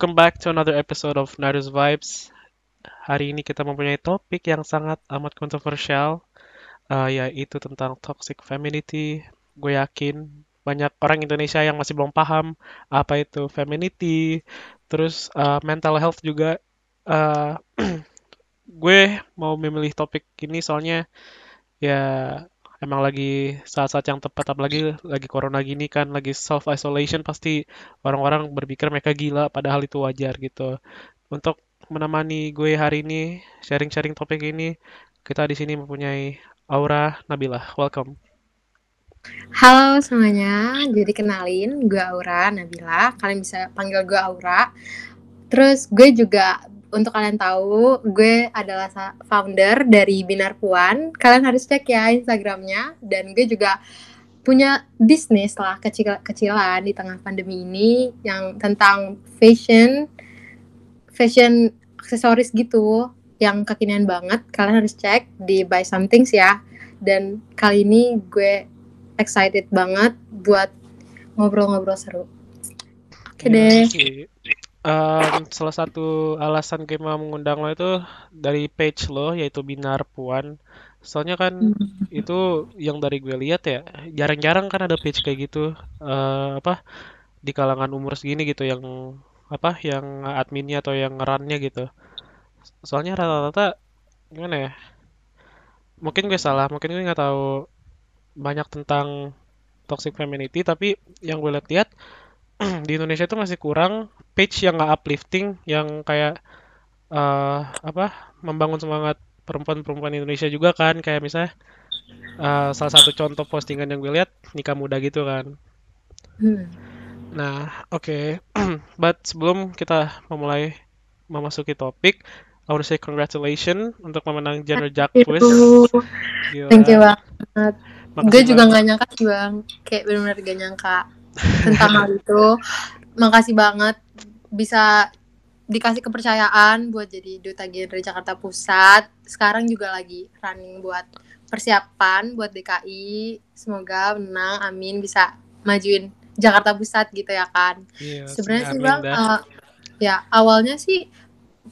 Welcome back to another episode of Naru's Vibes. Hari ini kita mempunyai topik yang sangat amat kontroversial, uh, yaitu tentang toxic femininity. Gue yakin banyak orang Indonesia yang masih belum paham apa itu femininity, terus uh, mental health juga. Uh, gue mau memilih topik ini soalnya ya emang lagi saat-saat yang tepat apalagi lagi corona gini kan lagi self isolation pasti orang-orang berpikir mereka gila padahal itu wajar gitu. Untuk menemani gue hari ini sharing-sharing topik ini kita di sini mempunyai Aura Nabila. Welcome. Halo semuanya, jadi kenalin gue Aura Nabila, kalian bisa panggil gue Aura. Terus gue juga untuk kalian tahu, gue adalah founder dari Binar Puan. Kalian harus cek ya Instagramnya. Dan gue juga punya bisnis lah kecil-kecilan di tengah pandemi ini yang tentang fashion, fashion aksesoris gitu yang kekinian banget. Kalian harus cek di Buy Somethings ya. Dan kali ini gue excited banget buat ngobrol-ngobrol seru. Oke okay deh um, salah satu alasan gue mau mengundang lo itu dari page lo yaitu Binar Puan. Soalnya kan hmm. itu yang dari gue lihat ya jarang-jarang kan ada page kayak gitu uh, apa di kalangan umur segini gitu yang apa yang adminnya atau yang ngerannya gitu. Soalnya rata-rata gimana ya? Mungkin gue salah, mungkin gue nggak tahu banyak tentang toxic femininity tapi yang gue lihat-lihat di Indonesia itu masih kurang page yang nggak uplifting yang kayak uh, apa membangun semangat perempuan-perempuan Indonesia juga kan kayak misalnya uh, salah satu contoh postingan yang gue lihat nikah muda gitu kan hmm. nah oke okay. but sebelum kita memulai memasuki topik I want to say congratulations untuk memenang Gender Jack Quiz. Thank you banget. Gue juga nggak nyangka sih bang, kayak benar-benar gak nyangka tentang hal itu. Makasih banget bisa dikasih kepercayaan buat jadi duta genre Jakarta Pusat. Sekarang juga lagi running buat persiapan buat DKI. Semoga menang, amin bisa majuin Jakarta Pusat gitu ya kan. Iya, Sebenarnya sih bang, uh, ya awalnya sih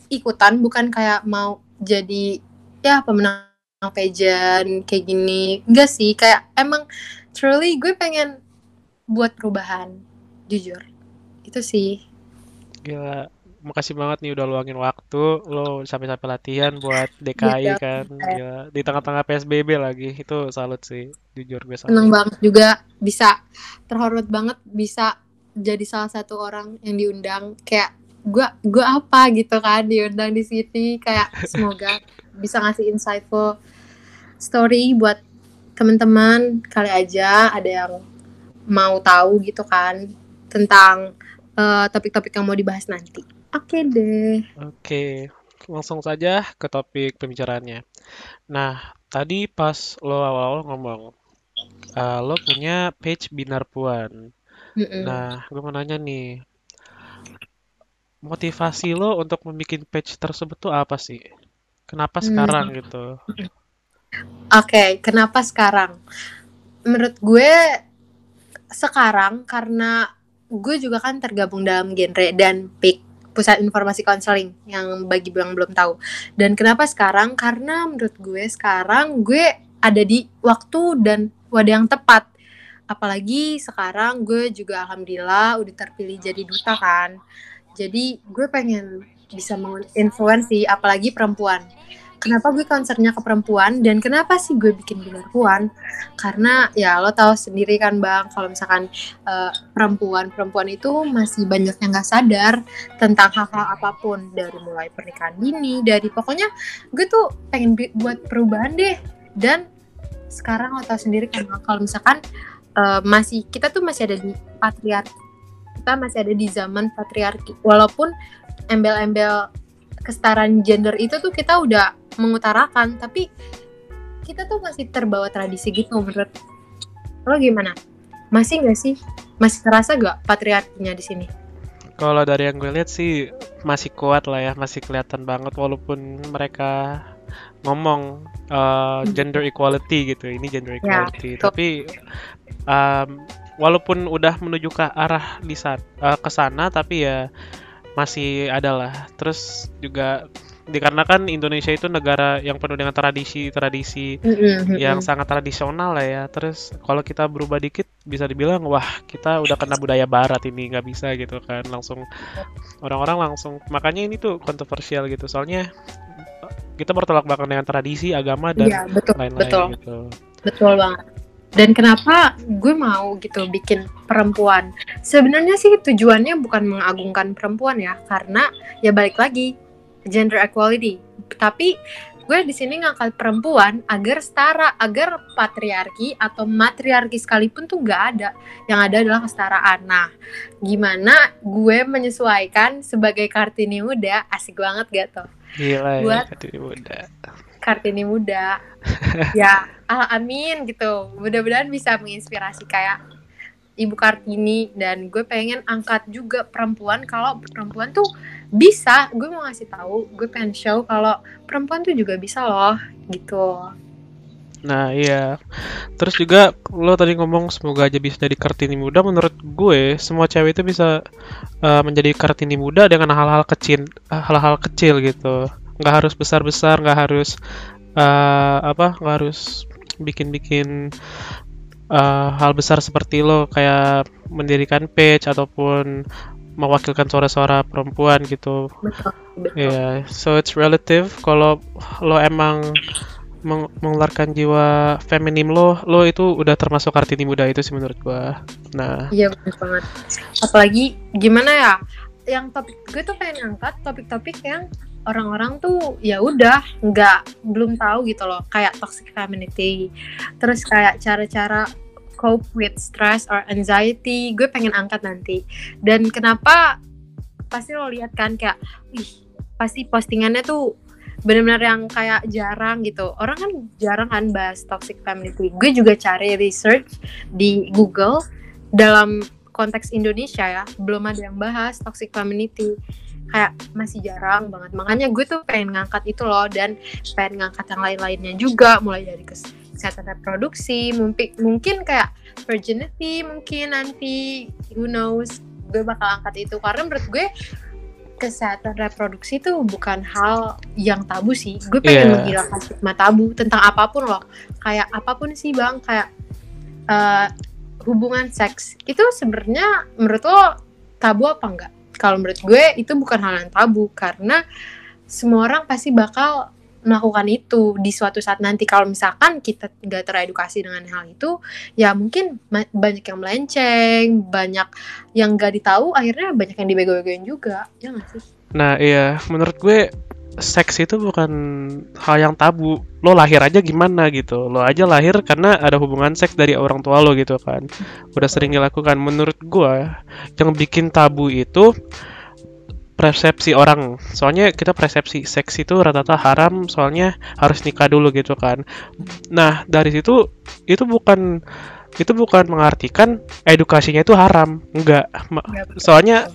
ikutan bukan kayak mau jadi ya pemenang pageant kayak gini. Enggak sih, kayak emang truly gue pengen buat perubahan jujur itu sih gila makasih banget nih udah luangin waktu. Lo sampai-sampai latihan buat DKI ya, kan. gila. di tengah-tengah PSBB lagi. Itu salut sih jujur gue salut. seneng banget juga bisa terhormat banget bisa jadi salah satu orang yang diundang. Kayak gue gue apa gitu kan diundang di sini kayak semoga bisa ngasih insightful story buat teman-teman. Kali aja ada yang mau tahu gitu kan tentang eh, topik-topik uh, yang mau dibahas nanti. Oke okay deh. Oke, okay. langsung saja ke topik pembicaraannya. Nah, tadi pas lo awal-awal ngomong, uh, lo punya page Binar Puan. Mm -mm. Nah, gue mau nanya nih, motivasi lo untuk membuat page tersebut tuh apa sih? Kenapa sekarang hmm. gitu? Oke, okay, kenapa sekarang? Menurut gue sekarang karena gue juga kan tergabung dalam genre dan PIK pusat informasi konseling yang bagi yang belum tahu. Dan kenapa sekarang? Karena menurut gue sekarang gue ada di waktu dan wadah yang tepat. Apalagi sekarang gue juga alhamdulillah udah terpilih jadi duta kan. Jadi gue pengen bisa menginfluensi apalagi perempuan kenapa gue concernnya ke perempuan dan kenapa sih gue bikin perempuan? Karena ya lo tahu sendiri kan bang kalau misalkan uh, perempuan perempuan itu masih banyak yang nggak sadar tentang hal-hal apa pun dari mulai pernikahan dini dari pokoknya gue tuh pengen buat perubahan deh. Dan sekarang lo tahu sendiri kan kalau misalkan uh, masih kita tuh masih ada di patriarki kita masih ada di zaman patriarki. Walaupun embel-embel kesetaraan gender itu tuh kita udah mengutarakan tapi kita tuh masih terbawa tradisi gitu menurut lo gimana? Masih nggak sih? Masih terasa gak patriarkinya di sini? Kalau dari yang gue lihat sih masih kuat lah ya masih kelihatan banget walaupun mereka ngomong uh, gender equality gitu ini gender ya, equality. ya, tapi um, walaupun udah menuju ke arah di saat uh, ke sana tapi ya masih ada lah. Terus juga dikarenakan Indonesia itu negara yang penuh dengan tradisi-tradisi yang sangat tradisional lah ya. Terus kalau kita berubah dikit bisa dibilang wah kita udah kena budaya barat ini nggak bisa gitu kan langsung orang-orang langsung makanya ini tuh kontroversial gitu soalnya kita bertolak belakang dengan tradisi agama dan Iya, betul, lain-lain betul. gitu. Betul banget. Dan kenapa gue mau gitu bikin perempuan? Sebenarnya sih tujuannya bukan mengagungkan perempuan ya, karena ya balik lagi gender equality. Tapi gue di sini ngangkat perempuan agar setara, agar patriarki atau matriarki sekalipun tuh nggak ada. Yang ada adalah kesetaraan. Nah, gimana gue menyesuaikan sebagai kartini muda? Asik banget gak tuh? Gila ya, Buat- Kartini muda. Kartini muda. ya, ah, amin gitu. Mudah-mudahan bisa menginspirasi kayak Ibu Kartini dan gue pengen angkat juga perempuan kalau perempuan tuh bisa. Gue mau ngasih tahu, gue pengen show kalau perempuan tuh juga bisa loh gitu. Nah iya, terus juga lo tadi ngomong semoga aja bisa jadi kartini muda. Menurut gue semua cewek itu bisa uh, menjadi kartini muda dengan hal-hal kecil, hal-hal kecil gitu. Nggak harus besar-besar, nggak harus uh, apa, nggak harus bikin-bikin uh, hal besar seperti lo kayak mendirikan page ataupun mewakilkan suara-suara perempuan gitu. Betul. Iya, so it's relative. Kalau lo emang meng- mengeluarkan jiwa feminim lo, lo itu udah termasuk kartini muda itu sih menurut gua. Nah, Iya bener banget. Apalagi gimana ya? Yang topik gue tuh pengen angkat topik-topik yang orang-orang tuh ya udah nggak belum tahu gitu loh kayak toxic femininity. Terus kayak cara-cara cope with stress or anxiety gue pengen angkat nanti. Dan kenapa pasti lo lihat kan kayak wih pasti postingannya tuh benar-benar yang kayak jarang gitu. Orang kan jarang kan bahas toxic femininity. Gue juga cari research di Google dalam konteks Indonesia ya belum ada yang bahas toxic femininity kayak masih jarang banget. Makanya gue tuh pengen ngangkat itu loh dan pengen ngangkat yang lain-lainnya juga mulai dari kes- kesehatan reproduksi mungkin mungkin kayak virginity mungkin nanti who knows gue bakal angkat itu. Karena menurut gue kesehatan reproduksi itu bukan hal yang tabu sih. Gue pengen Iya. menghilangkan stigma tabu tentang apa pun loh. Kayak apa pun sih bang. Kayak eh, hubungan seks. Itu sebenarnya menurut lo tabu apa enggak kalau menurut gue itu bukan hal yang tabu karena semua orang pasti bakal melakukan itu di suatu saat nanti. Kalau misalkan kita nggak teredukasi dengan hal itu ya mungkin banyak yang melenceng banyak yang nggak ditahu akhirnya banyak yang dibego-begoin juga. Ya nggak sih? Nah iya, menurut gue seks itu bukan hal yang tabu. Lo lahir aja gimana gitu. Lo aja lahir karena ada hubungan seks dari orang tua lo gitu kan. Udah sering dilakukan. Menurut gua yang bikin tabu itu persepsi orang. Soalnya kita persepsi seks itu rata-rata haram, soalnya harus nikah dulu gitu kan. Nah, dari situ itu bukan itu bukan mengartikan edukasinya itu haram, enggak. Soalnya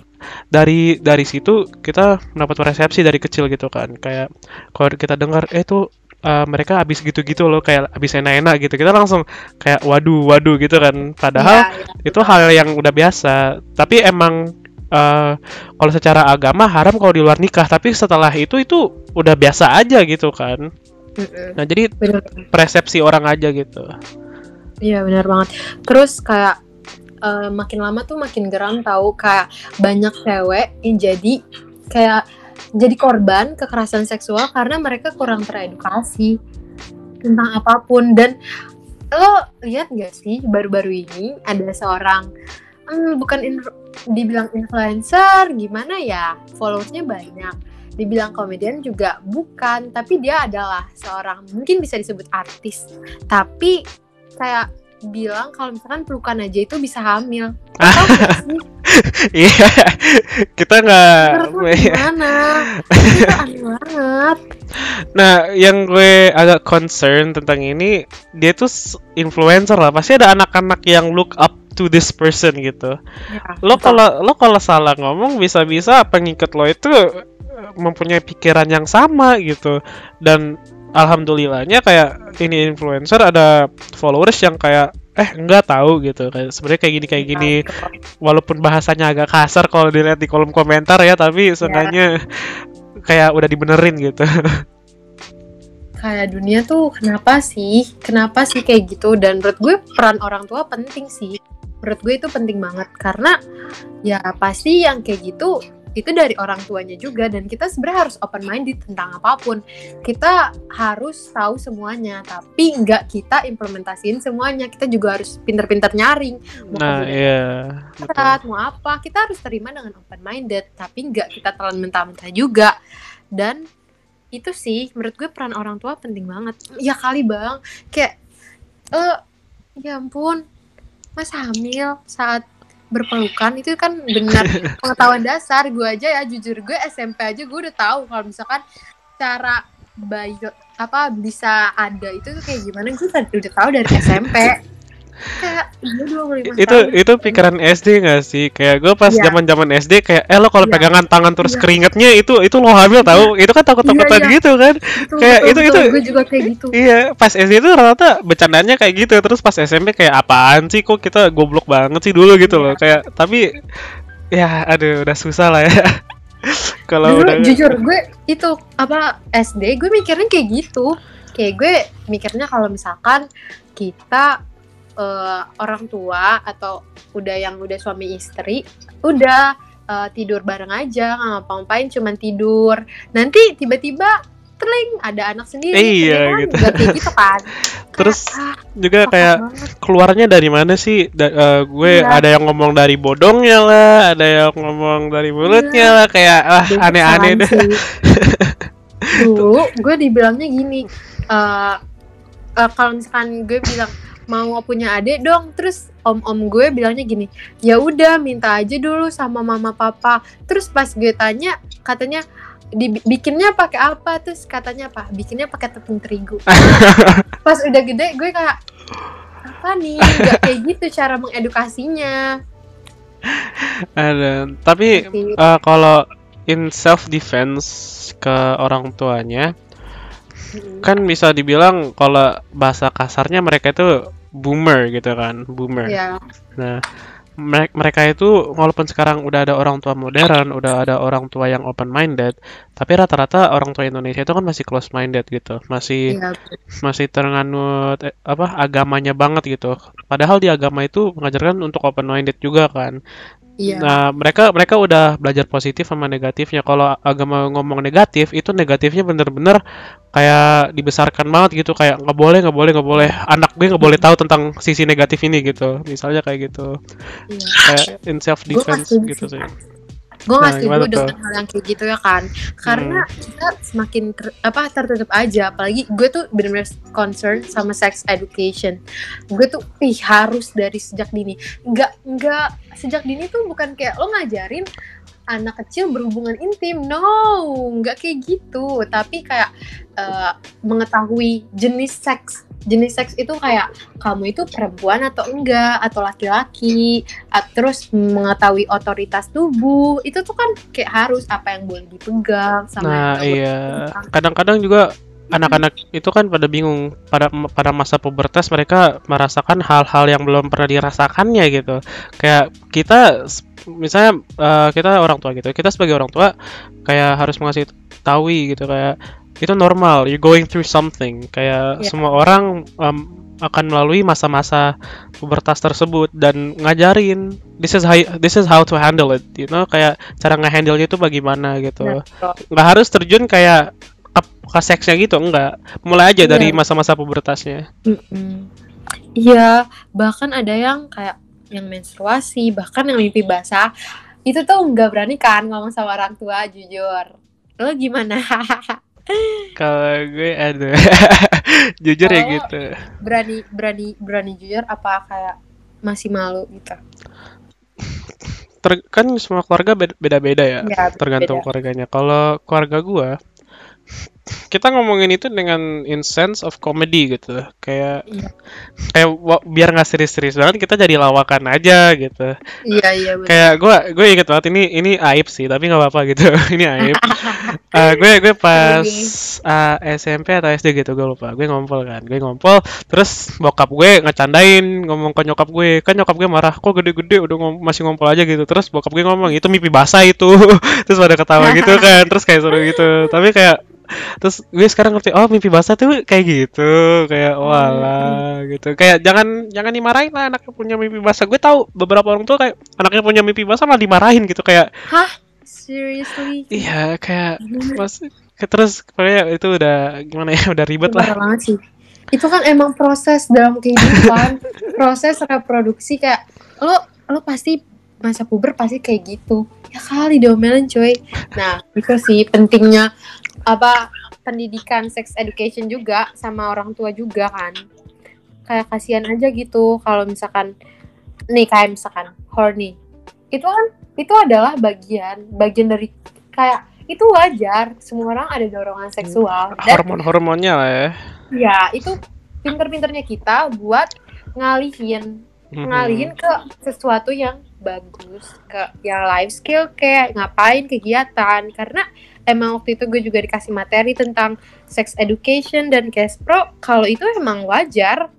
dari dari situ kita mendapat persepsi dari kecil gitu kan. Kayak kalau kita dengar eh tuh uh, mereka habis gitu-gitu loh kayak habis enak-enak gitu. Kita langsung kayak waduh waduh gitu kan. Padahal Iya, iya. itu hal yang udah biasa tapi emang eh, kalau secara agama haram kalau di luar nikah tapi setelah itu itu udah biasa aja gitu kan Mm-mm. nah jadi bener persepsi orang aja gitu Iya benar banget. Terus kayak eh, makin lama tuh makin geram tahu kayak banyak cewek yang jadi kayak jadi korban kekerasan seksual karena mereka kurang teredukasi tentang apa pun. Dan lo lihat gak sih baru-baru ini ada seorang hmm, bukan in- dibilang influencer gimana ya followersnya banyak. Dibilang komedian juga bukan tapi dia adalah seorang mungkin bisa disebut artis. Tapi kayak bilang kalau misalkan pelukan aja itu bisa hamil. Iya kita nggak lo gimana? Itu aneh banget. nah yang gue agak concern tentang ini dia tuh influencer lah pasti ada anak-anak yang look up to this person gitu Ya, lo kalau lo kalau salah ngomong bisa-bisa pengikut lo itu eh, mempunyai pikiran yang sama gitu dan alhamdulillahnya kayak ini influencer ada followers yang kayak eh enggak tahu gitu. Kayak sebenarnya kayak gini kayak gini. Walaupun bahasanya agak kasar kalau dilihat di kolom komentar ya tapi seenggaknya kayak udah dibenerin gitu. Kayak dunia tuh kenapa sih? Kenapa sih kayak gitu? Dan menurut gue peran orang tua penting sih. Menurut gue itu penting banget. Karena ya pasti yang kayak gitu itu dari orang tuanya juga dan kita sebenarnya harus open minded tentang apa pun. Kita harus tahu semuanya tapi nggak kita implementasiin semuanya. Kita juga harus pinter-pinter nyaring. Mau nah iya. betul. mau apa kita harus terima dengan open minded tapi nggak kita telan mentah-mentah juga. Dan itu sih menurut gue peran orang tua penting banget. Ya kali bang. Kayak eh uh, ya ampun mas hamil saat berpelukan itu kan benar. Pengetahuan dasar gue aja ya jujur gue SMP aja gue udah tahu kalau misalkan cara bayi apa bisa ada itu tuh kayak gimana. Gue udah tahu dari SMP kayak itu itu pikiran SD gak sih kayak gue pas iya. zaman zaman SD kayak eh lo kalau yeah. pegangan tangan terus yeah. keringetnya itu itu lo hamil tahu itu kan takut takutan yeah, yeah. gitu kan betul, kayak betul, itu betul. itu gue juga kayak gitu iya pas SD itu rata-rata bercandanya kayak gitu terus pas SMP kayak apaan sih kok kita goblok banget sih dulu gitu yeah. loh kayak tapi ya aduh udah susah lah ya kalau udah jujur gue itu apa SD gue mikirnya kayak gitu kayak gue mikirnya kalau misalkan kita uh, orang tua atau udah yang udah suami istri udah uh, tidur bareng aja ngapa-ngapain cuman tidur nanti tiba-tiba teling ada anak sendiri iya gitu kayak gitu kan terus ah, juga kayak banget. keluarnya dari mana sih da uh, gue iya. ada yang ngomong dari bodongnya lah ada yang ngomong dari mulutnya iya. lah kayak ah aneh-aneh deh dulu gue dibilangnya gini uh, uh, kalau misalkan gue bilang mau punya adik dong. Terus om-om gue bilangnya gini ya udah minta aja dulu sama mama papa. Terus pas gue tanya katanya dibikinnya pakai apa? Terus katanya apa bikinnya pakai tepung terigu. Pas udah gede gue kayak apa nih? Nggak kayak gitu cara mengedukasinya. Ada tapi uh, kalau in self defense ke orang tuanya kan bisa dibilang kalau bahasa kasarnya mereka itu boomer gitu kan boomer yeah. nah mereka itu walaupun sekarang udah ada orang tua modern, udah ada orang tua yang open minded, tapi rata-rata orang tua Indonesia itu kan masih close minded gitu, masih yeah. masih teranganut eh, apa agamanya banget gitu. Padahal di agama itu mengajarkan untuk open minded juga kan. Iya. Nah, mereka mereka udah belajar positif sama negatifnya. Kalau agama ngomong negatif, itu negatifnya bener-bener kayak dibesarkan banget gitu, kayak nggak boleh, nggak boleh, nggak boleh. Anak gue nggak boleh tahu tentang sisi negatif ini gitu. Misalnya kayak gitu. Iya. Kayak in self defense gitu sih gue nah, ngasih setuju dengan hal yang kayak gitu ya kan? Karena hmm. kita semakin ter, apa tertutup aja. Apalagi gue tuh benar-benar concern sama sex education. Gue tuh ih harus dari sejak dini. Nggak nggak sejak dini tuh bukan kayak lo ngajarin anak kecil berhubungan intim. No nggak kayak gitu. Tapi kayak uh, mengetahui jenis seks. Jenis seks itu kayak kamu itu perempuan atau enggak atau laki-laki. Terus mengetahui otoritas tubuh. Itu tuh kan kayak harus apa yang boleh dipegang sama nah iya. kadang-kadang juga anak-anak itu kan pada bingung. Pada pada masa pubertas mereka merasakan hal-hal yang belum pernah dirasakannya gitu. Kayak kita misalnya uh, kita orang tua gitu. Kita sebagai orang tua kayak harus mengasih tahu gitu kayak itu normal. You going through something. Kayak yeah. semua orang um, akan melalui masa-masa pubertas tersebut dan ngajarin this is how this is how to handle it you know? Kayak cara ngehandle itu bagaimana gitu. Nggak harus terjun kayak ke, seksnya gitu enggak mulai aja yeah. dari masa-masa pubertasnya iya bahkan ada yang kayak yang menstruasi bahkan yang mimpi basah itu tuh nggak berani kan ngomong sama orang tua jujur lo gimana Kalau gue ada jujur Kalo ya gitu. Berani berani berani jujur apa kayak masih malu gitu? Ter, kan semua keluarga beda-beda ya, ya tergantung beda. keluarganya. Kalau keluarga gue, kita ngomongin itu dengan in sense of comedy gitu. Kayak Iya. kayak biar nggak serius-serius banget kita jadi lawakan aja gitu. Iya iya kayak gue gue inget banget ini ini aib sih tapi nggak apa-apa gitu. Ini aib. Eh, gue gue pas uh, SMP atau SD gitu gue lupa. Gue ngompol kan gue ngompol terus bokap gue ngecandain ngomong ke nyokap gue kan nyokap gue marah kok gede-gede udah ngom- masih ngompol aja gitu. Terus bokap gue ngomong itu mimpi basah itu. Terus pada ketawa gitu kan terus kayak seru gitu. Tapi kayak terus gue sekarang ngerti oh mimpi basah tuh kayak gitu kayak walah gitu kayak jangan jangan dimarahin lah anaknya punya mimpi basah gue tahu beberapa orang tuh kayak anaknya punya mimpi basah malah dimarahin gitu kayak Hah? Seriously? Iya, kayak mas terus kayak itu udah gimana ya, udah ribet Itu lah. banget sih. Itu kan emang proses dalam kehidupan, proses reproduksi kayak lo lo pasti masa puber pasti kayak gitu. Ya kali diomelin coy. Nah, itu sih pentingnya apa pendidikan sex education juga sama orang tua juga kan. Kayak kasihan aja gitu kalau misalkan nih kayak misalkan horny. Itu kan itu adalah bagian bagian dari kayak itu wajar semua orang ada dorongan seksual dan Hormon-hormonnya lah ya. Ya, itu pinter-pinternya kita buat ngalihin, ngalihin ke sesuatu yang bagus, ke yang life skill kayak ngapain kegiatan. Karena emang waktu itu gue juga dikasih materi tentang sex education dan cash pro. Kalau itu emang wajar,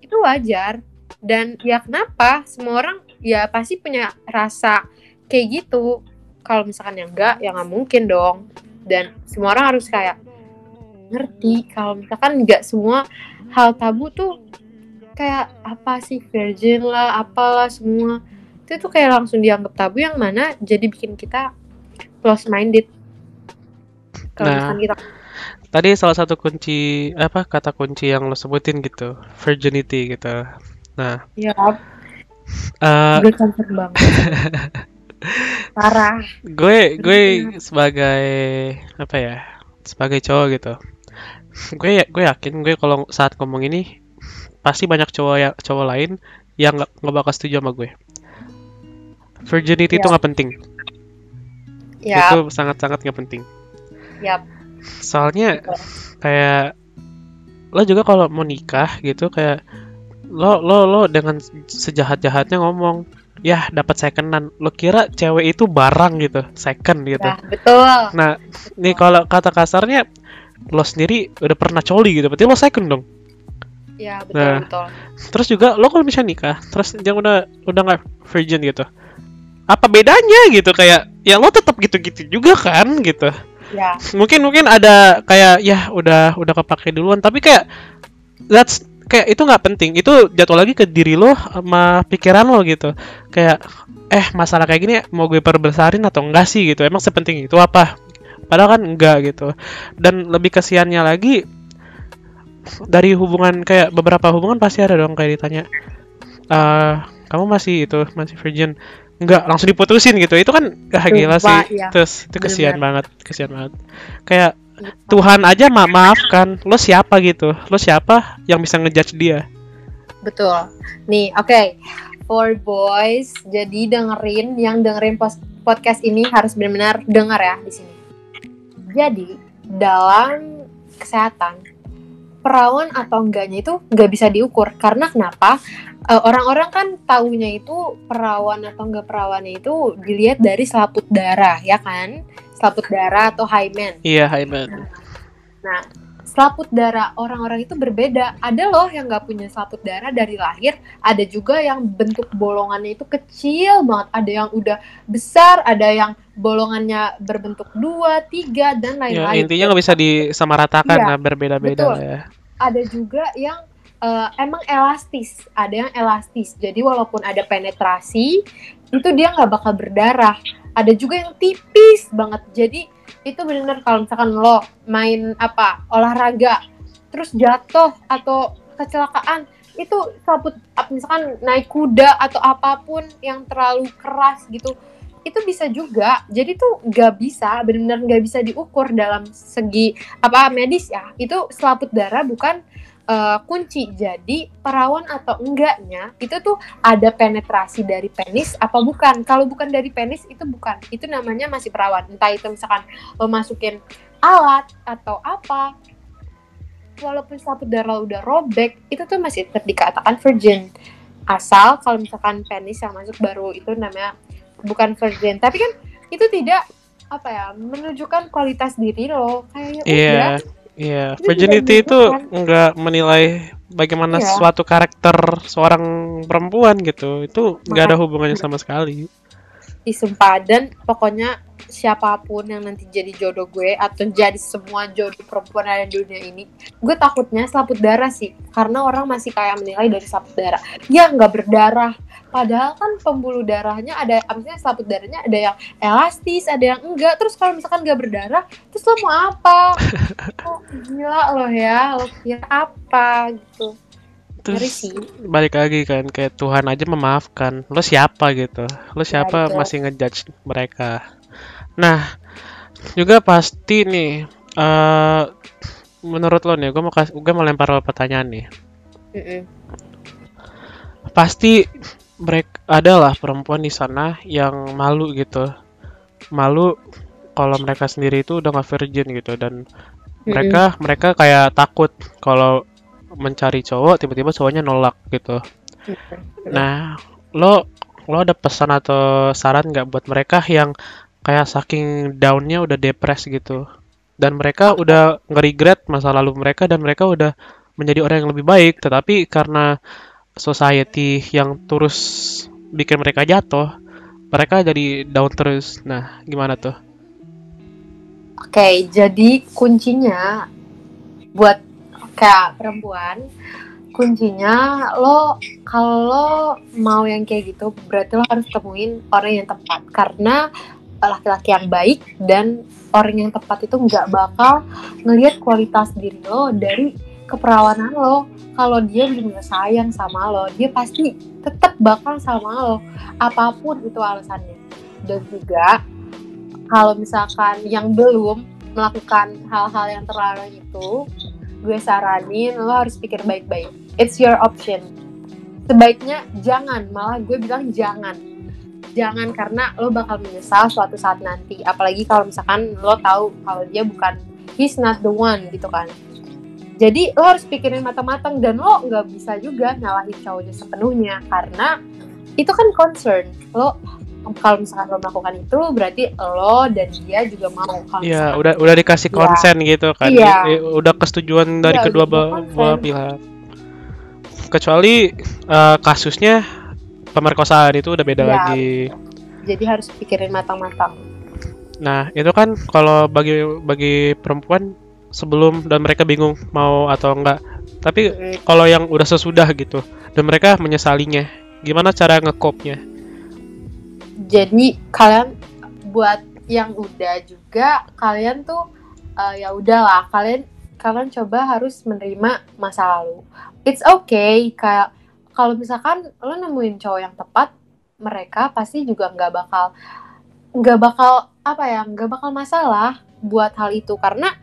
itu wajar. Dan ya kenapa? Semua orang ya pasti punya rasa kayak gitu. Kalau misalkan yang enggak, ya nggak mungkin dong. Dan semua orang harus kayak ngerti kalau misalkan nggak semua hal tabu tuh kayak apa sih virgin lah apalah semua itu tuh kayak langsung dianggap tabu yang mana jadi bikin kita close minded kalau Nah. misalkan kita Tadi salah satu kunci apa kata kunci yang lo sebutin gitu, virginity gitu. Nah, ya eh, gue concern banget parah gue gue sebagai apa ya, sebagai cowok gitu. Gue ya- gue yakin gue kalau saat ngomong ini pasti banyak cowok ya cowok lain yang nggak nggak bakal setuju sama gue. Virginity itu Ya. nggak penting. ya Itu sangat-sangat nggak penting. Ya Soalnya kayak lo juga kalau mau nikah gitu kayak lo lo lo dengan sejahat-jahatnya ngomong ya dapat secondan. Lo kira cewek itu barang gitu second gitu. Ya betul. Nah nih kalau kata kasarnya lo sendiri udah pernah coli gitu berarti lo second dong. Ya betul Nah. betul. terus juga lo kalau misalnya nikah terus yang udah udah nggak virgin gitu apa bedanya gitu? Kayak ya lo tetap gitu-gitu juga kan gitu ya. Mungkin mungkin ada kayak ya udah udah kepake duluan. Tapi kayak that's kayak itu nggak penting. Itu jatuh lagi ke diri lo sama pikiran lo gitu. Kayak eh masalah kayak gini mau gue perbesarin atau enggak sih gitu? Emang sepenting itu apa? Padahal kan enggak gitu. Dan lebih kesiannya lagi dari hubungan kayak beberapa hubungan pasti ada dong kayak ditanya eh kamu masih itu masih virgin enggak langsung diputusin gitu itu kan ah, gila sih iya. terus itu kesian banget kesian banget kayak Tuhan aja ma maafkan lo siapa gitu lo siapa yang bisa ngejudge dia Betul. Nih, oke. For boys, jadi dengerin yang dengerin podcast ini harus benar-benar dengar ya di sini. Jadi, dalam kesehatan perawan atau enggaknya itu nggak bisa diukur karena kenapa? Eh, Orang-orang kan taunya itu perawan atau enggak perawannya itu dilihat dari selaput darah, ya kan? Selaput darah atau hymen. iya Hyman Nah, selaput darah orang-orang itu berbeda. Ada loh yang nggak punya selaput darah dari lahir. Ada juga yang bentuk bolongannya itu kecil banget. Ada yang udah besar, ada yang bolongannya berbentuk dua, tiga, dan ya lain-lain. intinya nggak bisa disamaratakan lah berbeda-beda betul. ya Ada juga yang eh, emang elastis. Ada yang elastis. Jadi walaupun ada penetrasi, itu dia nggak bakal berdarah. Ada juga yang tipis banget. Jadi itu benar-benar kalau misalkan lo main apa olahraga terus jatuh atau kecelakaan itu ap- misalkan naik kuda atau apa pun yang terlalu keras gitu itu bisa juga. Jadi tuh nggak bisa benar-benar nggak bisa diukur dalam segi apa medis ya. Itu selaput darah bukan eh, kunci. Jadi perawan atau enggaknya itu tuh ada penetrasi dari penis apa bukan. Kalau bukan dari penis itu bukan. Itu namanya masih perawan. Entah itu misalkan lo alat atau apa walaupun selaput darah udah robek itu tuh masih tetap dikatakan virgin. Asal kalau misalkan penis yang masuk baru itu namanya bukan virgin tapi kan itu tidak apa ya menunjukkan kualitas diri lo kayak Iya, udah iya. Itu Virginity juga itu nggak menilai bagaimana Iya. suatu karakter seorang perempuan gitu. Itu nggak ada hubungannya sama sekali. disumpah dan pokoknya siapa pun yang nanti jadi jodoh gue atau jadi semua jodoh perempuan ada di dunia ini gue takutnya selaput darah sih karena orang masih kayak menilai dari selaput darah ya nggak berdarah padahal kan pembuluh darahnya ada maksudnya selaput darahnya ada yang elastis ada yang enggak terus kalau misalkan nggak berdarah terus lo mau apa oh, gila lo ya lo kira apa gitu Terus sih balik lagi kan kayak Tuhan aja memaafkan. Lo siapa gitu? Lo siapa betul. masih ngejudge mereka? Nah, juga pasti nih eh menurut lo nih, gue mau kasih, gue mau lempar lo pertanyaan nih. Mm-mm. Pasti mereka adalah perempuan di sana yang malu gitu. Malu kalau mereka sendiri itu udah gak virgin gitu dan mereka mereka kayak takut kalau mencari cowok tiba-tiba cowoknya nolak gitu. Nah, lo lo ada pesan atau saran nggak buat mereka yang kayak saking downnya udah depres gitu dan mereka udah nge-regret masa lalu mereka dan mereka udah menjadi orang yang lebih baik tetapi karena society yang terus bikin mereka jatuh mereka jadi down terus. Nah gimana tuh? Oke, jadi kuncinya buat kayak perempuan, kuncinya lo kalau mau yang kayak gitu berarti lo harus temuin orang yang tepat. Karena laki-laki yang baik dan orang yang tepat itu nggak bakal ngelihat kualitas diri lo dari keperawanan lo. Kalau dia benar sayang sama lo, dia pasti tetap bakal sama lo apa pun itu alasannya. Dan juga kalau misalkan yang belum melakukan hal-hal yang terlarang itu, gue saranin lo harus pikir baik-baik. It's your option. Sebaiknya jangan, malah gue bilang jangan. Jangan karena lo bakal menyesal suatu saat nanti. Apalagi kalau misalkan lo tahu kalau dia bukan he's not the one gitu kan. Jadi lo harus pikirin matang-matang dan lo nggak bisa juga nyalahin cowoknya sepenuhnya karena itu kan concern lo kalau misalkan lo melakukan itu berarti lo dan dia juga mau kalau ya udah udah dikasih Iya. konsen gitu kan Iya. I- udah kesetujuan dari Iya, kedua konsen. belah pihak kecuali eh, kasusnya pemerkosaan itu udah beda Iya. lagi jadi harus pikirin matang-matang Nah, itu kan kalau bagi bagi perempuan sebelum dan mereka bingung mau atau enggak. Tapi kalau yang udah sesudah gitu dan mereka menyesalinya, gimana cara ngekopnya? jadi kalian buat yang udah juga kalian tuh eh, ya udahlah kalian kalian coba harus menerima masa lalu it's okay kayak kalau misalkan lo nemuin cowok yang tepat mereka pasti juga nggak bakal nggak bakal apa ya nggak bakal masalah buat hal itu karena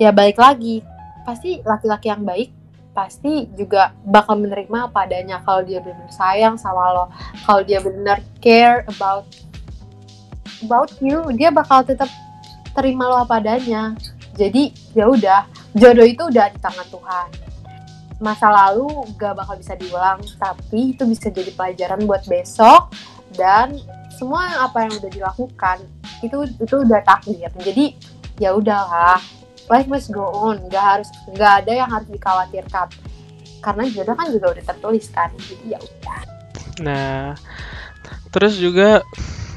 ya balik lagi. Pasti laki-laki yang baik pasti juga bakal menerima apa adanya kalau dia benar sayang sama lo. Kalau dia benar care about about you dia bakal tetap terima lo apa adanya. Jadi ya udah jodoh itu udah di tangan Tuhan. Masa lalu gak bakal bisa diulang tapi itu bisa jadi pelajaran buat besok dan semua apa yang udah dilakukan itu itu udah takdir. Jadi ya udahlah life must go on. Nggak harus nggak ada yang harus dikhawatirkan. Karena jodoh kan juga udah tertulis kan. Jadi ya udah. Nah, terus juga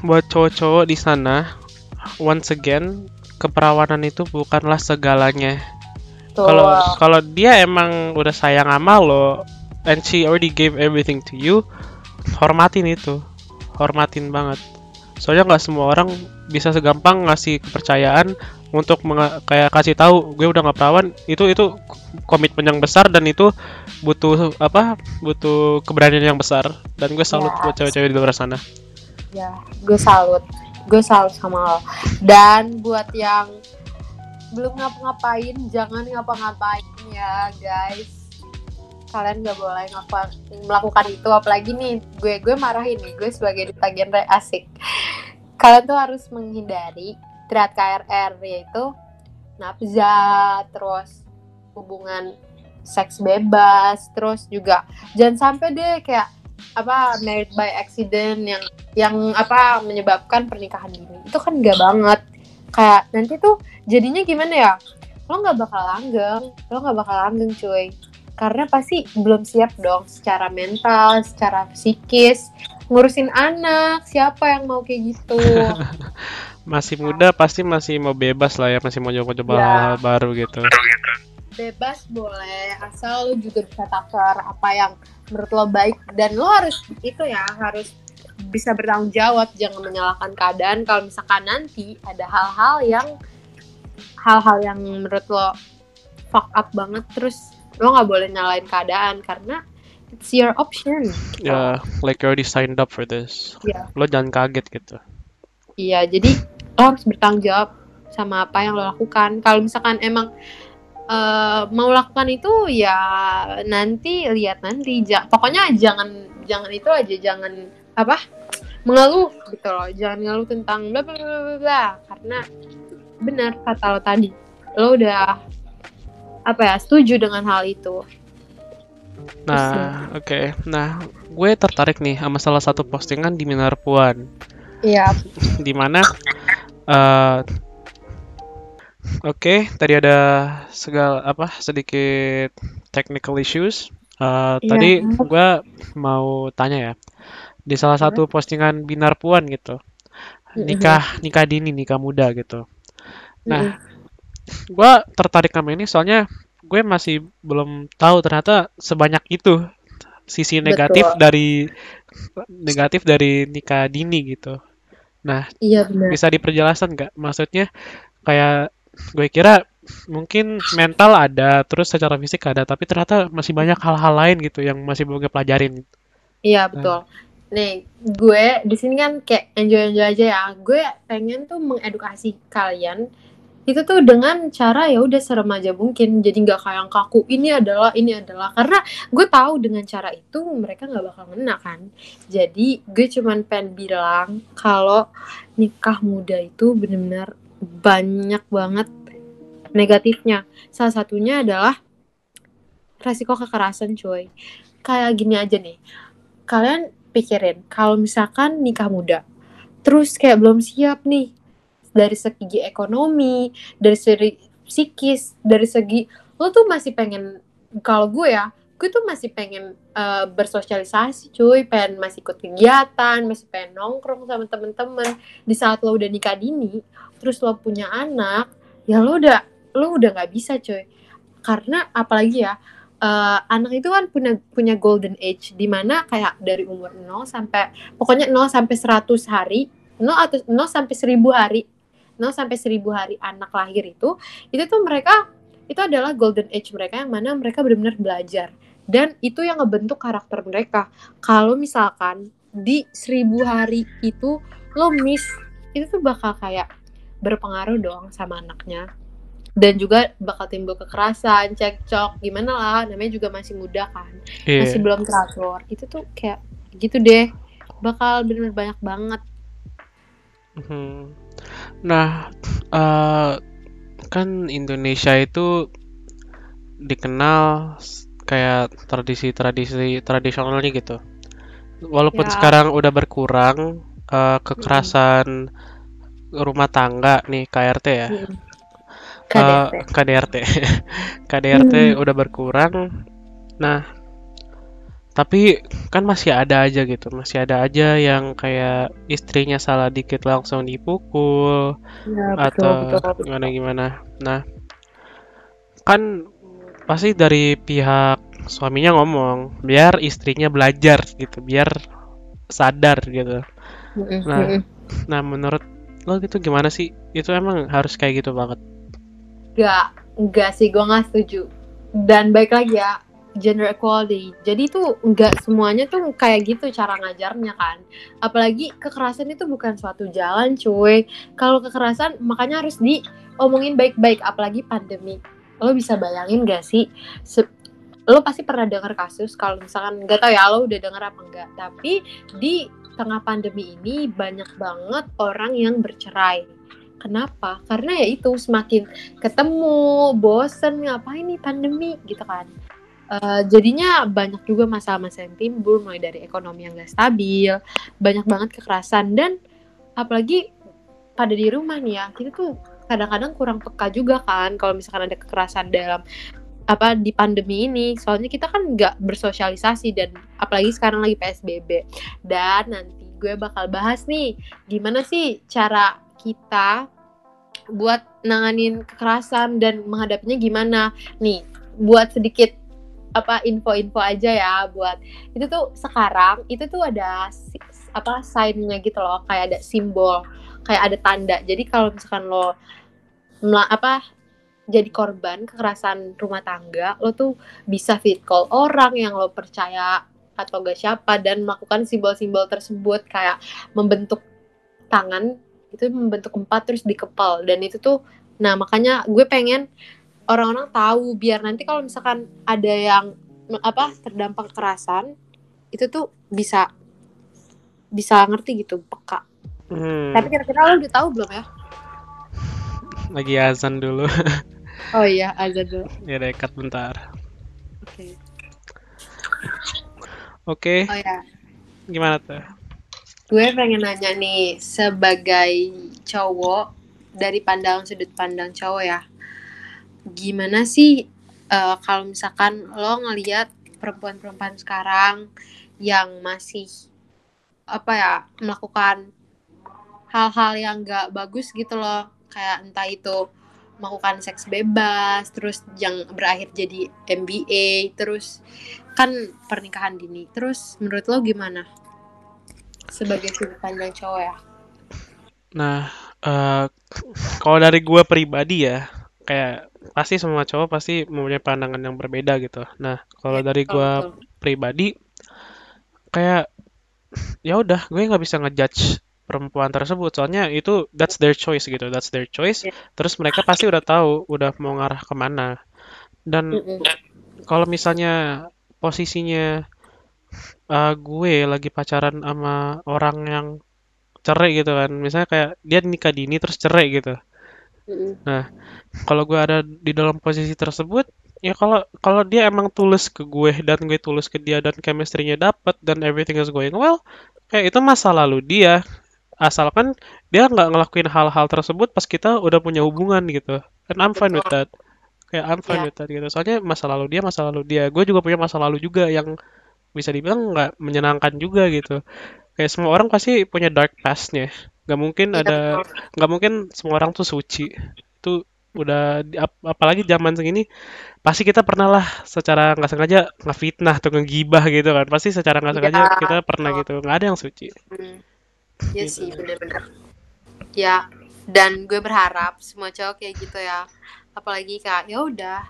buat cowok-cowok di sana, once again, keperawanan itu bukanlah segalanya. Kalau kalau dia emang udah sayang sama lo, and she already gave everything to you, hormatin itu, hormatin banget. Soalnya nggak semua orang bisa segampang ngasih kepercayaan untuk kayak kasih tahu gue udah nggak perawan. Itu itu komitmen yang besar dan itu butuh apa butuh keberanian yang besar. Dan gue salut Yes. buat cewek-cewek di luar sana. ya gue salut. Gue salut sama lo. Dan buat yang belum ngapa-ngapain jangan ngapa-ngapain ya guys. Kalian gak boleh ngapa melakukan itu. Apalagi nih gue gue marahin nih gue sebagai duta genre asik. Kalian tuh harus menghindari triad KRR yaitu nafza terus hubungan seks bebas terus juga jangan sampai deh kayak apa married by accident yang yang apa menyebabkan pernikahan dini itu kan enggak banget. Kayak nanti tuh jadinya gimana ya? Lo nggak bakal langgeng. Lo nggak bakal langgeng cuy. Karena pasti belum siap dong secara mental secara psikis. Ngurusin anak siapa yang mau kayak gitu masih muda pasti masih mau bebas lah ya masih mau coba-coba Ya. hal-hal baru gitu. Bebas boleh asal lo juga bisa takar apa yang menurut lo baik dan lo harus itu ya harus bisa bertanggung jawab jangan menyalahkan keadaan. Kalau misalkan nanti ada hal-hal yang hal-hal yang menurut lo fuck up banget terus lo nggak boleh nyalain keadaan karena it's your option. Ya like you already signed up for this. Iya. lo jangan kaget gitu. Iya, jadi lo harus bertanggung jawab sama apa yang lo lakukan. Kalau misalkan emang eh, mau lakukan itu ya nanti lihat nanti. Ja- pokoknya jangan jangan itu aja, jangan apa mengeluh gitu loh. Jangan ngeluh tentang bla bla bla bla, bla. karena benar kata lo tadi. Lo udah apa ya setuju dengan hal itu. nah oke nah gue tertarik nih sama salah satu postingan di Minar Puan Iya. di eh, Oke, tadi ada segala apa sedikit technical issues. Eh, Iya. Tadi gua mau tanya ya, di salah satu postingan Binar Puan gitu, nikah nikah dini nikah muda gitu. Nah, gua tertarik sama ini soalnya gue masih belum tahu ternyata sebanyak itu sisi negatif Betul. dari negatif dari nikah dini gitu. Nah, Iya benar. bisa diperjelaskan nggak? Maksudnya kayak gue kira mungkin mental ada, terus secara fisik ada, tapi ternyata masih banyak hal-hal lain gitu yang masih belum gue pelajarin. Iya betul. Nih, gue di sini kan kayak enjoy-enjoy aja ya. Gue pengen tuh mengedukasi kalian itu tuh dengan cara ya udah seremaja mungkin. Jadi nggak kayak yang kaku. Ini adalah ini adalah karena gue tahu dengan cara itu mereka nggak bakal ngena kan. Jadi gue cuman pengen bilang kalau nikah muda itu benar-benar banyak banget negatifnya. Salah satunya adalah resiko kekerasan cuy. Kayak gini aja nih kalian pikirin kalau misalkan nikah muda terus kayak belum siap nih dari segi ekonomi dari segi psikis dari segi lo tuh masih pengen kalau gue ya gue tuh masih pengen eh, bersosialisasi cuy. Pengen masih ikut kegiatan masih pengen nongkrong sama temen-temen. Di saat lo udah nikah dini terus lo punya anak ya lo udah lo udah nggak bisa cuy. Karena apalagi ya eh, anak itu kan punya punya golden age di mana kayak dari umur 0 sampai pokoknya 0 sampai 100 hari 0 atau 0 sampai 1000 hari 0 sampai 1000 hari anak lahir itu itu tuh mereka itu adalah golden age mereka yang mana mereka benar-benar belajar dan itu yang ngebentuk karakter mereka kalau misalkan di 1000 hari itu lo miss itu tuh bakal kayak berpengaruh dong sama anaknya dan juga bakal timbul kekerasan, cekcok, gimana lah, namanya juga masih muda kan, Iya. masih belum teratur. Itu tuh kayak gitu deh, bakal bener-bener banyak banget. Mhm. Nah, eh, kan Indonesia itu dikenal s- kayak tradisi-tradisi tradisionalnya gitu. Walaupun Ya. sekarang udah berkurang eh, kekerasan rumah tangga nih KRT ya. Mm. Eh, KDRT. KDRT. KDRT Hmm. udah berkurang. Nah, tapi kan masih ada aja gitu, masih ada aja yang kayak istrinya salah dikit langsung dipukul Ya, atau betul, betul, betul. gimana gimana. Nah, kan pasti dari pihak suaminya ngomong biar istrinya belajar gitu, biar sadar gitu. Nah. Nah, menurut lo gitu gimana sih? Itu emang harus kayak gitu banget. Gak, enggak sih, gue gak setuju. Dan baik lagi ya, gender equality. Jadi tuh nggak semuanya tuh kayak gitu cara ngajarnya kan. Apalagi kekerasan itu bukan suatu jalan cuy. Kalau kekerasan makanya harus diomongin baik-baik. Apalagi pandemi. Lo bisa bayangin gak sih? Se- lo pasti pernah dengar kasus kalau misalkan nggak tahu ya lo udah dengar apa enggak. Tapi di tengah pandemi ini banyak banget orang yang bercerai kenapa karena ya itu semakin ketemu bosen ngapain nih pandemi gitu kan Uh, jadinya banyak juga masalah-masalah yang timbul mulai dari ekonomi yang gak stabil banyak banget kekerasan dan apalagi pada di rumah nih ya kita tuh kadang-kadang kurang peka juga kan kalau misalkan ada kekerasan dalam apa di pandemi ini. Soalnya kita kan nggak bersosialisasi dan apalagi sekarang lagi psbb dan nanti gue bakal bahas nih gimana sih cara kita buat nanganin kekerasan dan menghadapinya gimana. Nih buat sedikit apa info-info aja ya buat itu tuh sekarang itu tuh ada apa signnya gitu loh kayak ada simbol kayak ada tanda. Jadi kalau misalkan lo apa jadi korban kekerasan rumah tangga lo tuh bisa fit call orang yang lo percaya atau gak siapa dan melakukan simbol-simbol tersebut. Kayak membentuk tangan itu membentuk empat terus dikepal. Dan itu tuh nah makanya gue pengen orang-orang tahu biar nanti kalau misalkan ada yang apa terdampak kekerasan itu tuh bisa bisa ngerti gitu peka. Hmm. Tapi kira-kira lo udah tahu belum ya? Lagi azan dulu. oh iya azan dulu. Ya dekat bentar. Oke. Okay. Oke. Okay. Oh ya. Gimana tuh? Gue pengen nanya nih sebagai cowok dari pandang sudut pandang cowok ya gimana sih uh, kalau misalkan lo ngelihat perempuan-perempuan sekarang yang masih apa ya melakukan hal-hal yang gak bagus gitu loh kayak entah itu melakukan seks bebas terus yang berakhir jadi MBA terus kan pernikahan dini terus menurut lo gimana sebagai sudut pandang cowok ya? Nah uh, kalau dari gue pribadi ya kayak pasti semua cowok pasti mempunyai pandangan yang berbeda gitu. Nah, kalau ya, dari gue pribadi kayak ya udah gue nggak bisa ngejudge perempuan tersebut soalnya itu that's their choice gitu that's their choice yeah. terus mereka pasti udah tahu udah mau ngarah ke mana dan mm -mm. kalau misalnya posisinya uh, gue lagi pacaran sama orang yang cerai gitu kan misalnya kayak dia nikah dini terus cerai gitu Nah, kalau gue ada di dalam posisi tersebut, ya kalau kalau dia emang tulus ke gue dan gue tulus ke dia dan chemistry-nya dapet dan everything is going well, kayak itu masa lalu dia. Asalkan dia nggak ngelakuin hal-hal tersebut pas kita udah punya hubungan gitu. And I'm fine with that. Kayak I'm fine yeah. with that gitu. Soalnya masa lalu dia, masa lalu dia. Gue juga punya masa lalu juga yang bisa dibilang nggak menyenangkan juga gitu. Kayak semua orang pasti punya dark past-nya nggak mungkin ya, ada nggak mungkin semua orang tuh suci. Itu udah ap, apalagi zaman segini pasti kita pernah lah secara nggak sengaja ngefitnah atau ngegibah gitu kan. Pasti secara nggak sengaja ya, kita pernah oh. gitu. Nggak ada yang suci. Hmm. ya gitu. sih bener-bener. Ya dan gue berharap semua cowok kayak gitu ya. Apalagi kayak ya udah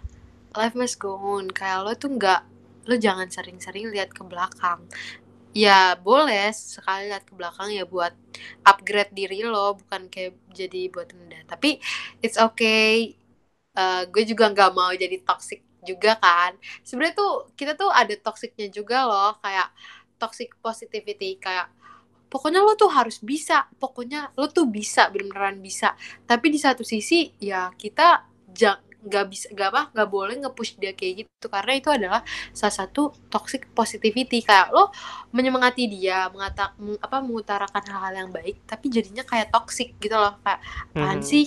life must go on. Kayak lo tuh nggak lo jangan sering-sering lihat ke belakang Ya boleh sekali lihat ke belakang ya buat upgrade diri lo, bukan kayak jadi buat rendah. Tapi it's okay. Uh, gue juga nggak mau jadi toxic juga kan. Sebenarnya tuh kita tuh ada toxicnya juga loh, kayak toxic positivity kayak pokoknya lo tuh harus bisa, pokoknya lo tuh bisa beneran bisa. Tapi di satu sisi ya kita jangan nggak bisa nggak apa nggak boleh nge-push dia kayak gitu. Karena itu adalah salah satu toxic positivity. Kayak lo menyemangati dia mengata apa mengutarakan hal-hal yang baik tapi jadinya kayak toxic gitu loh. Kayak apaan hmm. sih?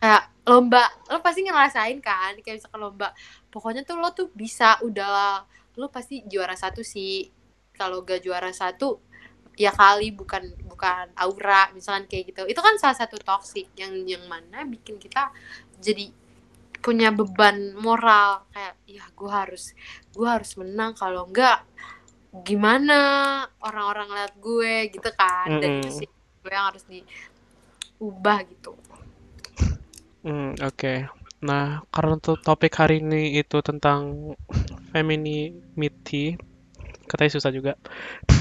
Kayak lomba lo pasti ngerasain kan kayak misalkan lomba. Pokoknya tuh lo tuh bisa udah lo pasti juara satu sih. Kalau gak juara satu ya kali bukan bukan aura misalkan kayak gitu. Itu kan salah satu toxic yang yang mana bikin kita jadi punya beban moral kayak ya gue harus gue harus menang kalau enggak gimana orang-orang lihat gue gitu kan. Mm -hmm. dan itu sih gue yang harus diubah gitu. Mm, oke. Okay. nah karena untuk topik hari ini itu tentang femininity katanya susah juga.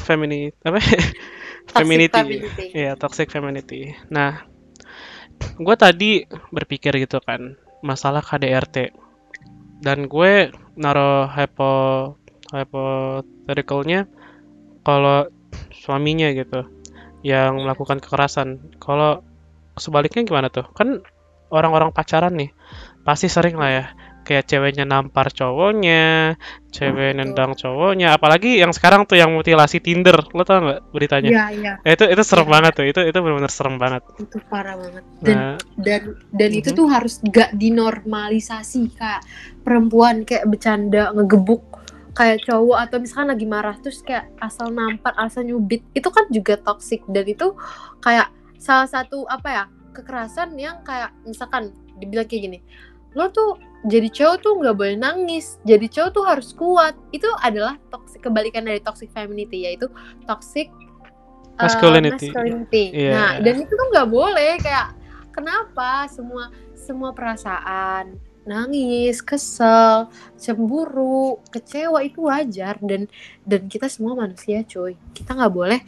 Femini apa? Femininity. ya toxic femininity. Nah gue tadi berpikir gitu kan masalah KDRT dan gue naro hypo hypotheticalnya kalau suaminya gitu yang melakukan kekerasan. Kalau sebaliknya gimana tuh? Kan orang-orang pacaran nih pasti sering lah ya kayak ceweknya nampar cowoknya, cewek nendang cowoknya, apalagi yang sekarang tuh yang mutilasi Tinder, lo tau nggak beritanya? Iya, iya. Eh, itu itu serem Iya. banget tuh, itu itu benar-benar serem banget. Itu parah banget. Dan Nah, dan dan itu Mhm. tuh harus gak dinormalisasi kak perempuan kayak bercanda ngegebuk kayak cowok atau misalkan lagi marah terus kayak asal nampar asal nyubit itu kan juga toxic dan itu kayak salah satu apa ya kekerasan yang kayak misalkan dibilang kayak gini lo tuh jadi cowok tuh nggak boleh nangis jadi cowok tuh harus kuat itu adalah toxic kebalikan dari toxic femininity yaitu toxic uh, Masculinity. masculinity. Iya. nah dan itu tuh nggak boleh kayak kenapa semua semua perasaan nangis, kesel, cemburu, kecewa itu wajar dan dan kita semua manusia, cuy. Kita nggak boleh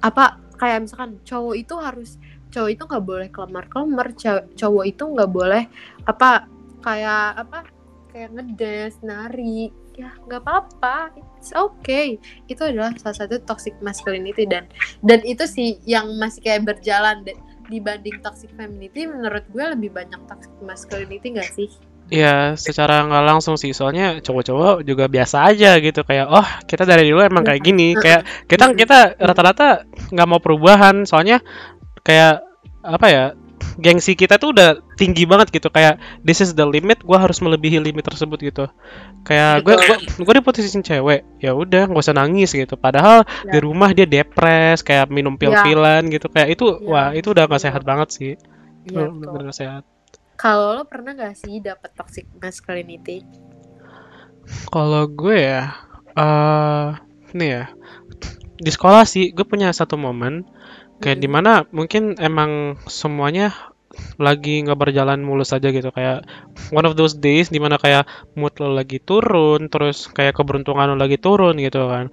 apa kayak misalkan cowok itu harus cowok itu nggak boleh kelemar-kelemar, cow- cowok itu nggak boleh apa kayak apa kayak ngedes, nari, ya nggak apa-apa, it's okay. Itu adalah salah satu toxic masculinity dan dan itu sih yang masih kayak berjalan dibanding toxic femininity menurut gue lebih banyak toxic masculinity gak sih? ya secara nggak langsung sih, soalnya cowok-cowok juga biasa aja gitu. Kayak, oh kita dari dulu emang kayak gini, kayak kita kita rata-rata nggak mau perubahan, soalnya kayak apa ya gengsi kita tuh udah tinggi banget gitu kayak this is the limit gua harus melebihi limit tersebut gitu kayak gue gue gue di posisi cewek ya udah nggak usah nangis gitu padahal di Ya. rumah dia depres kayak minum pil-pilan gitu kayak itu Ya. wah itu udah nggak Iya. sehat banget sih Iya, betul. bener sehat Kalau lo pernah gak sih dapet toxic masculinity? kalau gue ya eh nih ya di sekolah sih gue punya satu momen kayak Mm. di mana mungkin emang semuanya lagi nggak berjalan mulus aja gitu kayak one of those days di mana kayak mood lo lagi turun terus kayak keberuntungan lo lagi turun gitu kan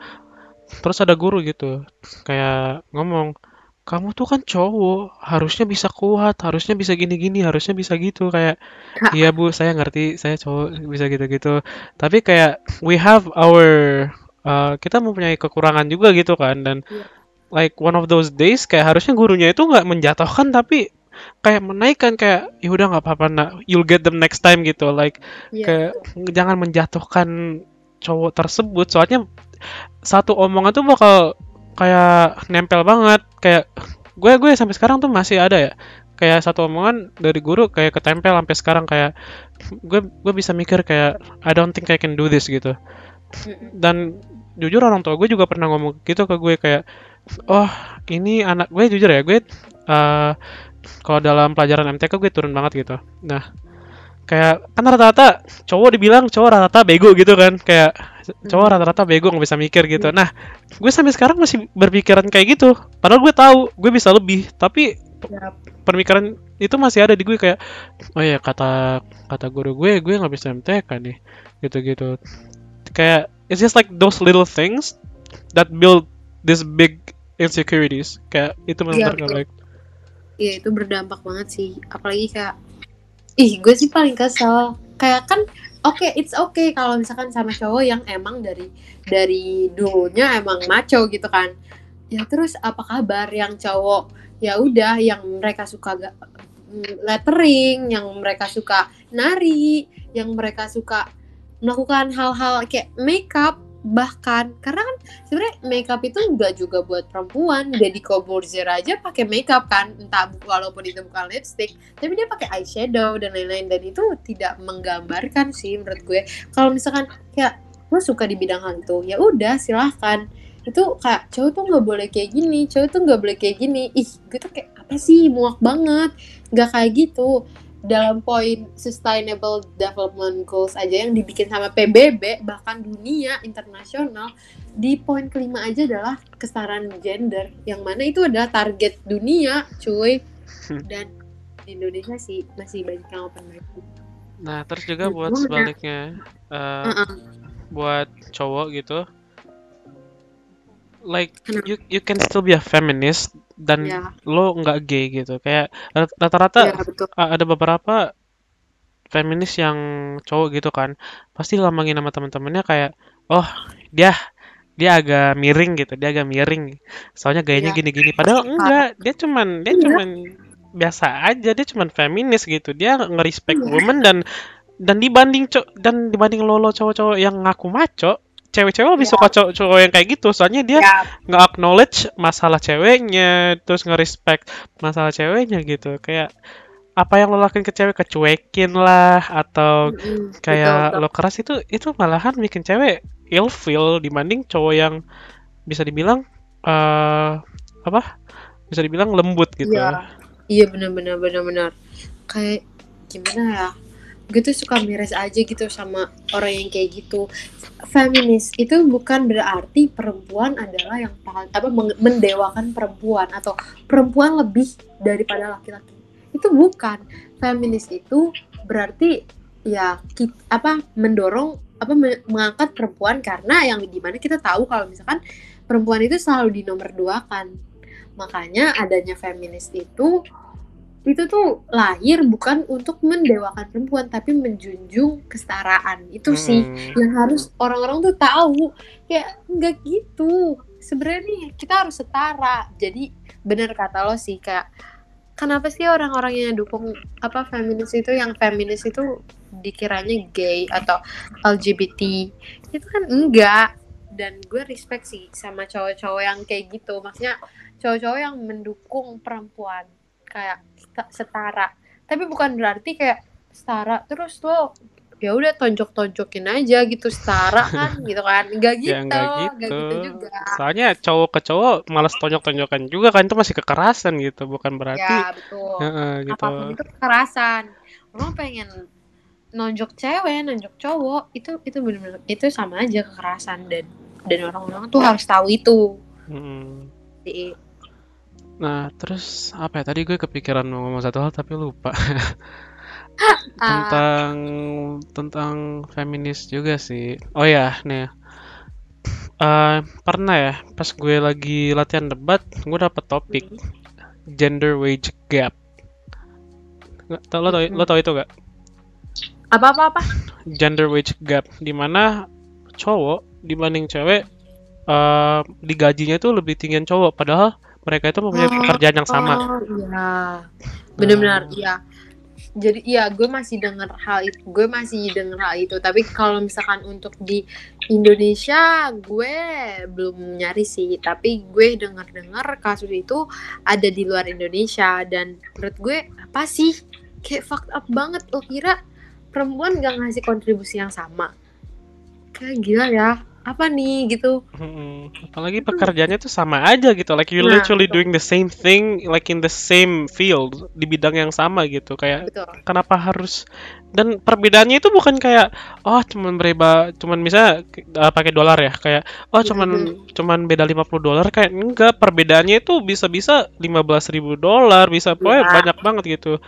terus ada guru gitu kayak ngomong kamu tuh kan cowok harusnya bisa kuat harusnya bisa gini-gini harusnya bisa gitu kayak iya bu saya ngerti saya cowok bisa gitu-gitu tapi kayak we have our uh, kita mempunyai kekurangan juga gitu kan dan Iya. Like one of those days kayak harusnya gurunya itu nggak menjatuhkan tapi kayak menaikkan kayak ya udah nggak apa-apa nak you'll get them next time gitu. Like Iya, kayak jangan menjatuhkan cowok tersebut. Soalnya satu omongan tuh bakal kayak nempel banget. Kayak gue gue sampai sekarang tuh masih ada ya. Kayak satu omongan dari guru kayak ketempel sampai sekarang. Kayak gue gue bisa mikir kayak I don't think I can do this gitu. Dan jujur orang tua gue juga pernah ngomong gitu ke gue kayak oh ini anak gue jujur ya gue eh kalau dalam pelajaran MTK gue turun banget gitu. Nah kayak kan rata-rata cowok dibilang cowok rata-rata bego gitu kan kayak cowok rata-rata bego nggak bisa mikir gitu. Nah gue sampai sekarang masih berpikiran kayak gitu. Padahal gue tahu gue bisa lebih tapi pemikiran itu masih ada di gue kayak oh ya kata kata guru gue gue nggak bisa MTK nih gitu-gitu. Kayak it's just like those little things that build this big insecurities. Kayak itu Iya, benar-benar nggak betul. baik Iya itu berdampak banget sih. Apalagi kayak ih gue sih paling kesel. Kayak kan oke it's okay kalau misalkan sama cowok yang emang dari dari dulunya emang maco gitu kan. Ya terus apa kabar yang cowok? Ya udah yang mereka suka ga, mm, lettering yang mereka suka nari yang mereka suka melakukan hal-hal kayak makeup bahkan karena kan sebenarnya makeup itu enggak juga buat perempuan. Deddy Corbuzier aja pakai makeup kan. Entah walaupun itu bukan lipstick tapi dia pakai eyeshadow dan lain-lain. Dan itu tidak menggambarkan sih menurut gue. Kalau misalkan kayak gue suka di bidang hal itu ya udah silahkan. Itu kayak cowok tuh nggak boleh kayak gini cowok tuh nggak boleh kayak gini. Ih gue tuh kayak apa sih? Muak banget. Nggak kayak gitu dalam poin sustainable development goals aja yang dibikin sama PBB bahkan dunia internasional di poin kelima aja adalah kesetaraan gender yang mana itu adalah target dunia cuy. Dan di Indonesia sih masih banyak yang open minded nah terus juga Menurut buat sebaliknya eh, Heeh. buat cowok gitu like you you can still be a feminist dan ya. lo nggak gay gitu. Kayak rat- rata-rata ya betul. ada beberapa feminis yang cowok gitu kan pasti ngomongin sama teman-temannya kayak oh dia dia agak miring gitu dia agak miring. Soalnya gayanya Iya. gini-gini. Padahal enggak dia cuman dia Iya. cuman biasa aja dia cuman feminis gitu. Dia nge-respect Iya. woman dan dan dibanding co dan dibanding lolo cowok-cowok yang ngaku maco cewek-cewek lebih Ya. suka cowok-cowok yang kayak gitu soalnya dia ya nge-acknowledge masalah ceweknya terus nge-respect masalah ceweknya gitu kayak apa yang lo lakuin ke cewek kecuekin lah atau mm-mm, kayak betul, lo keras itu itu malahan bikin cewek ilfeel dibanding cowok yang bisa dibilang eh apa bisa dibilang lembut gitu Iya. Iya benar-benar benar-benar kayak gimana ya? Gue tuh suka miris aja gitu sama orang yang kayak gitu. Feminis itu bukan berarti perempuan adalah yang paling apa mendewakan perempuan atau perempuan lebih daripada laki-laki. Itu bukan. Feminis itu berarti ya kita, apa mendorong apa me- mengangkat perempuan karena yang di mana kita tahu kalau misalkan perempuan itu selalu dinomorduakan makanya adanya feminis itu itu tuh lahir bukan untuk mendewakan perempuan tapi menjunjung kesetaraan. Itu sih Mm-mm. yang harus orang-orang tuh tahu. Ya nggak gitu. Sebenarnya nih kita harus setara. Jadi bener kata lo sih kayak kenapa sih orang-orang yang dukung apa feminis itu yang feminis itu dikiranya gay atau LGBT itu kan enggak. Dan gue respect sih sama cowok-cowok yang kayak gitu. Maksudnya cowok-cowok yang mendukung perempuan. Kayak setara. Tapi bukan berarti kayak setara terus lo ya udah tonjok-tonjokin aja gitu setara kan gitu kan. Enggak gitu Ya nggak nggak gitu. gitu juga. Soalnya cowok ke cowok malas tonjok-tonjokan juga kan itu masih kekerasan gitu, bukan berarti ya betul. Gitu. apa pun itu kekerasan. Orang pengen nonjok cewek nonjok cowok itu itu benar-benar itu sama aja kekerasan. Dan dan orang-orang tuh harus tahu itu. Sih Nah, terus apa ya? Tadi gue kepikiran mau ngomong satu hal tapi lupa. Ah, tentang tentang feminis juga sih. Oh ya, nih. Eh, pernah ya pas gue lagi latihan debat, gue dapet topik gender wage gap. Nggak lo tau, lo tau itu gak? apa apa apa Gender wage gap, di mana cowok dibanding cewek eh digajinya tuh lebih tinggian cowok, padahal mereka itu mempunyai Oh, pekerjaan yang sama. oh iya. Benar-benar iya. Jadi iya gue masih dengar hal itu gue masih dengar hal itu. Tapi kalau misalkan untuk di Indonesia gue belum nyari sih. Tapi gue dengar-dengar kasus itu ada di luar Indonesia. Dan menurut gue apa sih? Kayak fucked up banget. Lo kira perempuan gak ngasih kontribusi yang sama? Kayak gila ya apa nih gitu Mm-mm. Apalagi pekerjaannya tuh sama aja gitu. Like you're Nah, literally betul. doing the same thing like in the same field di bidang yang sama gitu. Kayak betul kenapa harus dan perbedaannya itu bukan kayak oh cuman bereba cuman misalnya uh, pakai dolar ya kayak oh cuman Mhm. cuman beda 50 dolar kayak enggak perbedaannya itu bisa-bisa 15.000 ribu dolar bisa Ya. banyak banget gitu.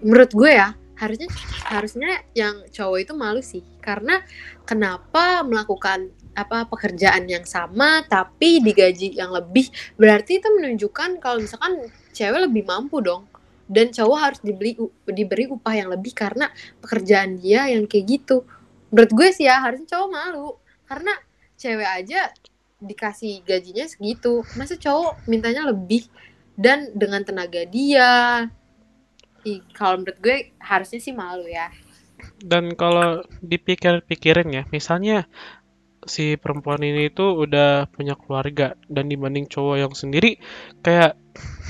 menurut gue ya harusnya harusnya yang cowok itu malu sih karena kenapa melakukan apa pekerjaan yang sama tapi digaji yang lebih? Berarti itu menunjukkan kalau misalkan cewek lebih mampu dong. Dan cowok harus dibeli diberi upah yang lebih karena pekerjaan dia yang kayak gitu. Menurut gue sih ya harusnya cowok malu. Karena cewek aja dikasih gajinya segitu. Masa cowok mintanya lebih? Dan dengan tenaga dia kalau menurut gue harusnya sih malu ya. Dan kalau dipikir-pikirin ya, misalnya si perempuan ini tuh udah punya keluarga dan dibanding cowok yang sendiri kayak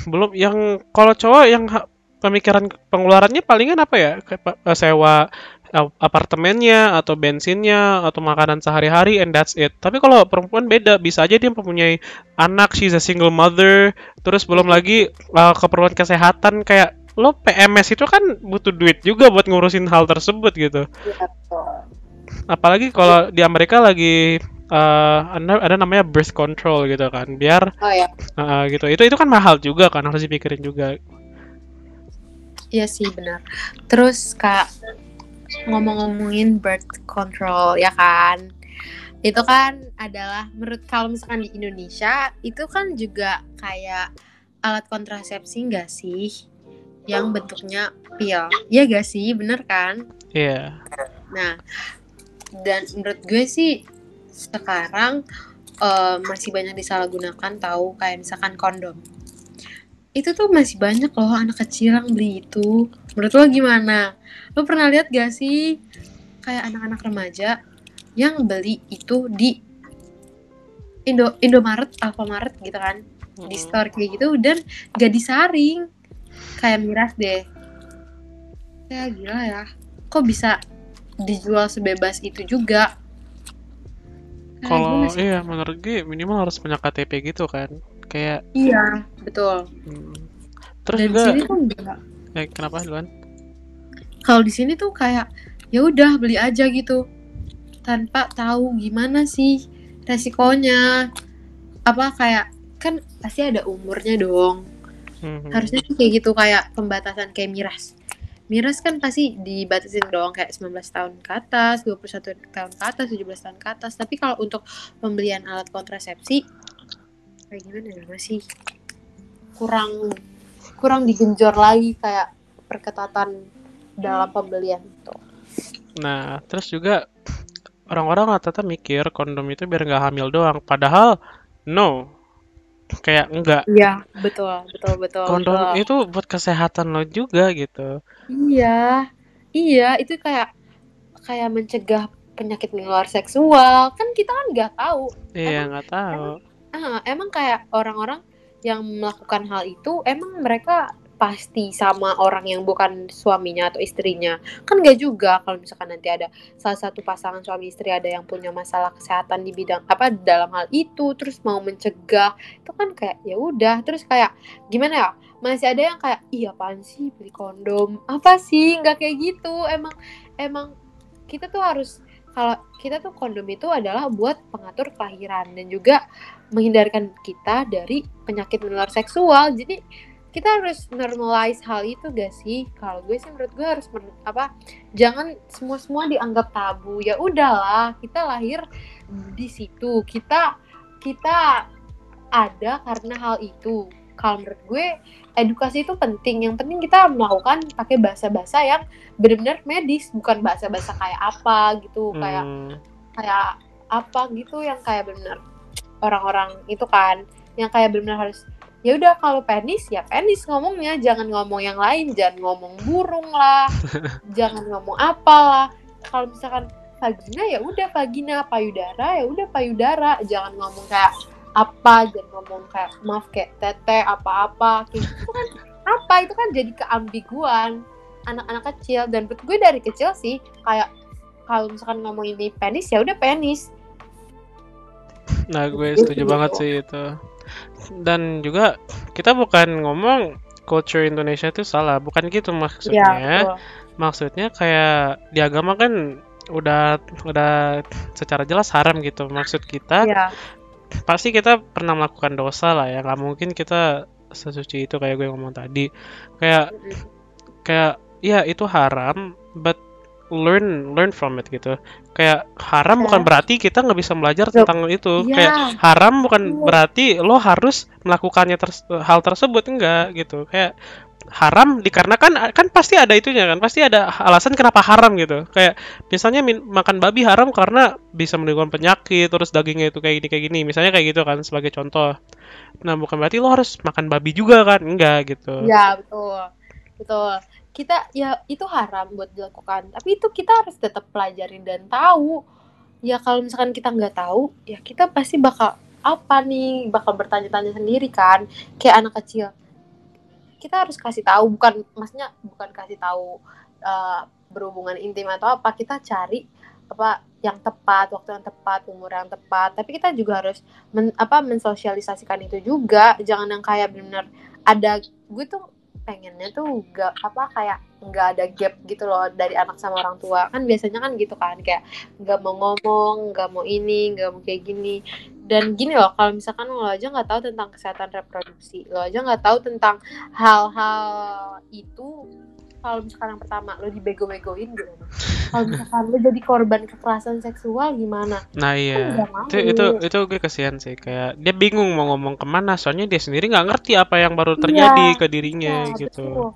belum yang kalau cowok yang pemikiran pengeluarannya palingan apa ya? Kayak eh, sewa eh, apartemennya atau bensinnya atau makanan sehari-hari and that's it. Tapi kalau perempuan beda, bisa aja dia mempunyai anak, she's a single mother, terus belum lagi eh, keperluan kesehatan kayak lo PMS itu kan butuh duit juga buat ngurusin hal tersebut gitu. Apalagi kalau di Amerika lagi eh, ada, ada namanya birth control gitu kan, biar Oh ya, eh, gitu. Itu itu kan mahal juga kan harus dipikirin juga. iya sih benar. Terus kak ngomong-ngomongin birth control ya kan, itu kan adalah menurut kalau misalkan di Indonesia itu kan juga kayak alat kontrasepsi enggak sih yang bentuknya pil, ya gak sih, bener kan? Iya. Nah, dan menurut gue sih sekarang eh, masih banyak disalahgunakan tahu kayak misalkan kondom. itu tuh masih banyak loh anak kecil yang beli itu. Menurut lo gimana? Lo pernah lihat gak sih kayak anak-anak remaja yang beli itu di Indo Indomaret, Alfamaret gitu kan, di Mm-mm. store kayak gitu dan gak disaring kayak miras deh. Ya gila ya, kok bisa dijual sebebas itu juga? Kalau masih- iya menurut gue minimal harus punya KTP gitu kan. Kayak iya betul. hmm. terus Dan juga sini tuh enggak. eh, kenapa duluan? Kalau di sini tuh kayak ya udah beli aja gitu tanpa tahu gimana sih resikonya apa kayak kan pasti ada umurnya dong Mhm. harusnya tuh kayak gitu kayak pembatasan kayak miras. Miras kan pasti dibatasin dong kayak 19 tahun ke atas 21 tahun ke atas 17 tahun ke atas. Tapi kalau untuk pembelian alat kontrasepsi kayak gimana ya masih kurang kurang digenjor lagi kayak perketatan dalam pembelian itu Nah, terus juga orang-orang rata-rata mikir kondom itu biar nggak hamil doang. Padahal no, kayak enggak. iya betul betul betul Kondom betul. itu buat kesehatan lo juga gitu. Iya, iya itu kayak kayak mencegah penyakit menular seksual kan kita kan nggak tahu. Iya, Emang- nggak tahu. Ah, emang kayak orang-orang yang melakukan hal itu emang mereka pasti sama orang yang bukan suaminya atau istrinya. Kan nggak juga kalau misalkan nanti ada salah satu pasangan suami istri ada yang punya masalah kesehatan di bidang apa dalam hal itu terus mau mencegah itu kan kayak ya udah terus kayak gimana ya masih ada yang kayak iya apaan sih beli kondom apa sih nggak kayak gitu. Emang emang kita tuh harus kalau kita tuh kondom itu adalah buat pengatur kelahiran dan juga menghindarkan kita dari penyakit menular seksual. Jadi kita harus normalize hal itu gak sih? Kalau gue sih menurut gue harus men- apa jangan semua semua dianggap tabu. Ya udahlah kita lahir di situ. Kita kita ada karena hal itu. Kalau menurut gue edukasi itu penting. Yang penting kita melakukan pakai bahasa-bahasa yang benar-benar medis. Bukan bahasa-bahasa kayak apa gitu. Kayak Hmm, kayak apa gitu yang kayak bener orang-orang itu kan. Yang kayak bener harus ya udah kalau penis ya penis ngomongnya. Jangan ngomong yang lain jangan ngomong burung lah jangan ngomong apalah. Kalau misalkan vagina ya udah vagina. Payudara ya udah payudara. Jangan ngomong kayak apa jangan ngomong kayak maaf kayak tete apa-apa. Kayak gitu kan apa? Itu kan jadi keambiguan. Anak-anak kecil. Dan menurut gue dari kecil sih kayak kalau misalkan ngomong ini penis ya udah penis. Nah, gue setuju banget sih itu. Dan juga kita bukan ngomong culture Indonesia itu salah, bukan gitu ya maksudnya. betul. Maksudnya kayak di agama kan udah udah secara jelas haram gitu. Maksud kita ya pasti kita pernah melakukan dosa lah ya. Nggak mungkin kita sesuci itu kayak gue ngomong tadi. Kayak kayak ya itu haram, but learn learn from it gitu. Kayak haram bukan Ya. berarti kita nggak bisa belajar Yup. tentang itu. Iya. Kayak haram bukan Betul. berarti lo harus melakukannya ters- hal tersebut enggak gitu. Kayak haram dikarenakan kan pasti ada itunya kan pasti ada alasan kenapa haram gitu kayak misalnya min- makan babi haram karena bisa menimbulkan penyakit terus dagingnya itu kayak gini kayak gini misalnya kayak gitu kan sebagai contoh nah bukan berarti lo harus makan babi juga kan enggak gitu Ya betul, betul. Kita ya itu haram buat dilakukan, tapi itu kita harus tetap pelajarin dan tahu. Ya kalau misalkan kita nggak tahu, ya kita pasti bakal apa nih, bakal bertanya-tanya sendiri kan, kayak anak kecil. Kita harus kasih tahu, bukan maksudnya bukan kasih tahu eh, berhubungan intim atau apa, kita cari apa yang tepat, waktu yang tepat, umur yang tepat. Tapi kita juga harus men, apa mensosialisasikan itu juga, jangan yang kayak benar ada gue tuh pengennya tuh gak apa kayak nggak ada gap gitu loh dari anak sama orang tua. Kan biasanya kan gitu kan kayak nggak mau ngomong nggak mau ini nggak mau kayak gini. Dan gini loh kalau misalkan lo aja nggak tahu tentang kesehatan reproduksi lo aja nggak tahu tentang hal-hal itu kalau misalkan yang pertama lo dibego-begoin gimana? Kalau misalkan lo jadi korban kekerasan seksual gimana? Nah kan iya. itu itu itu gue kesian sih. Kayak dia bingung mau ngomong ke mana soalnya dia sendiri nggak ngerti apa yang baru terjadi Iya, ke dirinya Iya, gitu. betul.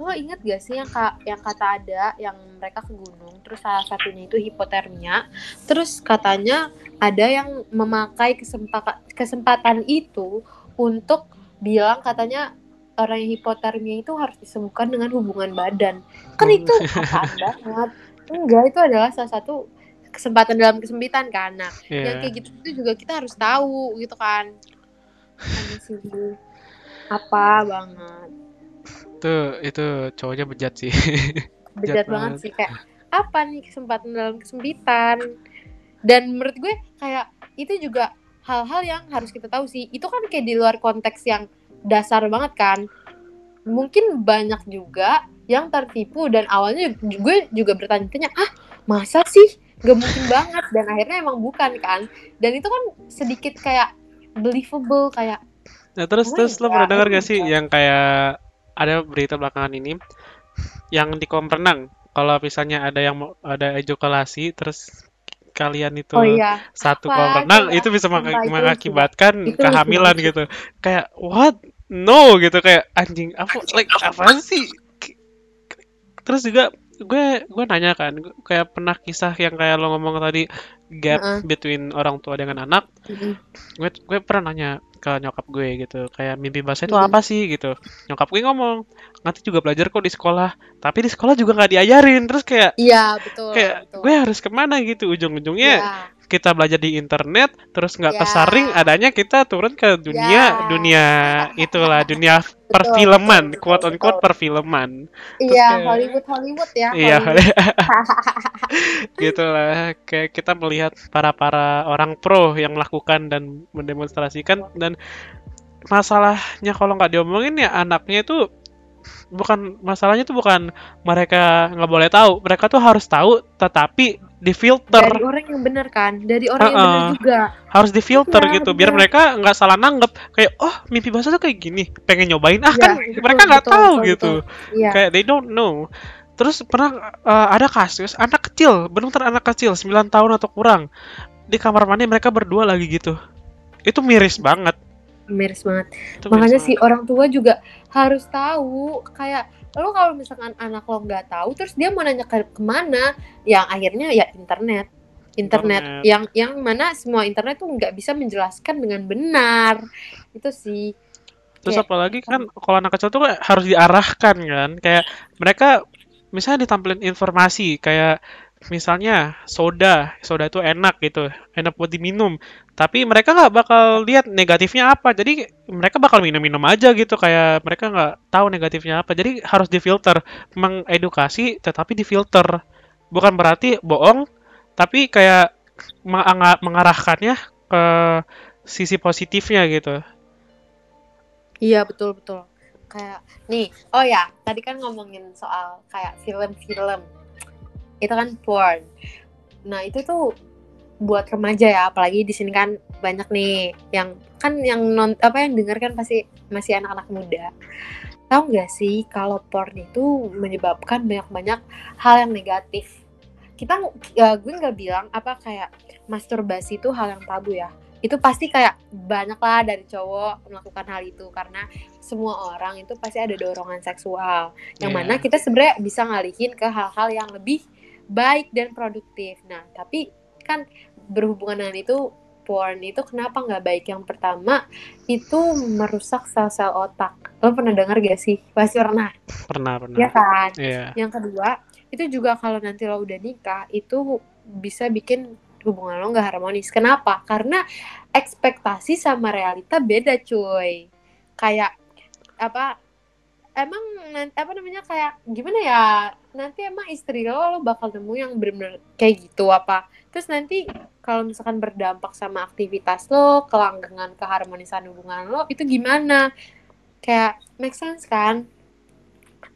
Lo inget gak sih yang ka- yang kata ada yang mereka ke gunung terus salah satunya itu hipotermia terus katanya ada yang memakai kesempatan kesempatan itu untuk bilang katanya orang yang hipotermia itu harus disembuhkan dengan hubungan badan. Kan itu apaan banget. Enggak itu adalah salah satu kesempatan dalam kesempitan kan. Nah yang Iya. kayak gitu itu juga kita harus tahu gitu kan. Apa banget. Tuh, itu cowoknya bejat sih. bejat banget. banget. sih. Kayak apa nih kesempatan dalam kesempitan? Dan menurut gue kayak itu juga hal-hal yang harus kita tahu sih. Itu kan kayak di luar konteks yang dasar banget kan. Mungkin banyak juga yang tertipu dan awalnya gue juga bertanya-tanya ah masa sih? Gak mungkin banget. Dan akhirnya emang bukan kan. Dan itu kan sedikit kayak believable kayak Nah, terus Oh terus lo pernah dengar gak sih God. yang kayak ada berita belakangan ini yang di kolam renang kalau misalnya ada yang ada ejakulasi terus kalian itu oh iya. satu kolam renang itu bisa meng- mengakibatkan Itu kehamilan gitu. Kayak what? No gitu. Kayak anjing apa like apa? sih? Terus juga gue gue nanya kan kayak pernah kisah yang kayak lo ngomong tadi gap Heeh. between orang tua dengan anak. Mm-mm. gue gue pernah nanya ke nyokap gue gitu kayak mimpi basah itu Mhm. apa sih gitu nyokap gue ngomong nanti juga belajar kok di sekolah tapi di sekolah juga nggak diajarin terus kayak iya betul kayak betul. gue harus ke mana gitu ujung-ujungnya Iya. Kita belajar di internet terus nggak Ya. kesaring adanya kita turun ke dunia Ya. dunia itulah dunia Betul, perfilman betul, quote on quote perfilman Iya, kayak- Hollywood Hollywood ya. iya Hollywood. gitu lah kayak kita melihat para para orang pro yang melakukan dan mendemonstrasikan dan masalahnya kalau nggak diomongin ya anaknya itu bukan masalahnya itu bukan mereka nggak boleh tahu mereka tuh harus tahu tetapi difilter Dari orang yang benar kan, dari orang yang benar juga. harus difilter Iya, gitu biar bener. mereka nggak salah nanggep kayak oh mimpi basah tuh kayak gini pengen nyobain ah Iya, kan betul, mereka nggak betul, tahu betul, gitu Iya. kayak they don't know terus pernah uh, ada kasus anak kecil benar anak kecil 9 tahun atau kurang di kamar mandi mereka berdua lagi gitu itu miris banget Miris banget. itu miris Makanya banget. sih orang tua juga harus tahu kayak lo kalau misalkan anak lo nggak tahu terus dia mau nanya ke ke mana? Yang akhirnya ya internet. Internet Internet. yang yang mana semua internet tuh nggak bisa menjelaskan dengan benar. Itu sih. Terus kayak- apalagi kan kalau anak kecil tuh harus diarahkan kan. Kayak mereka misalnya ditampilin informasi kayak misalnya soda. Soda itu enak gitu. Enak buat diminum. Tapi mereka nggak bakal lihat negatifnya apa. Jadi mereka bakal minum-minum aja gitu. Kayak mereka nggak tahu negatifnya apa. Jadi harus difilter. Mengedukasi tetapi difilter. Bukan berarti bohong tapi kayak menga- mengarahkannya ke sisi positifnya gitu. Iya betul betul. Kayak nih, oh ya tadi kan ngomongin soal kayak film-film, itu kan porn. Nah itu tuh buat remaja ya, apalagi di sini kan banyak nih yang kan yang non apa yang denger kan pasti masih anak-anak muda. Tahu nggak sih kalau porn itu menyebabkan banyak-banyak hal yang negatif. Kita ya, gue nggak bilang apa kayak masturbasi itu hal yang tabu ya itu pasti kayak banyak lah dari cowok melakukan hal itu karena semua orang itu pasti ada dorongan seksual yang Iya. mana kita sebenarnya bisa ngalihin ke hal-hal yang lebih baik dan produktif nah tapi kan berhubungan dengan itu porn itu kenapa nggak baik yang pertama itu merusak sel-sel otak lo pernah dengar gak sih pasti pernah pernah pernah ya kan Iya. yang kedua itu juga kalau nanti lo udah nikah itu bisa bikin hubungan lo nggak harmonis. Kenapa? Karena ekspektasi sama realita beda, cuy. Kayak apa? Emang apa namanya kayak gimana ya? Nanti emang istri lo lo bakal nemu yang bener-bener kayak gitu apa? Terus nanti kalau misalkan berdampak sama aktivitas lo, kelanggengan keharmonisan hubungan lo itu gimana? Kayak make sense kan?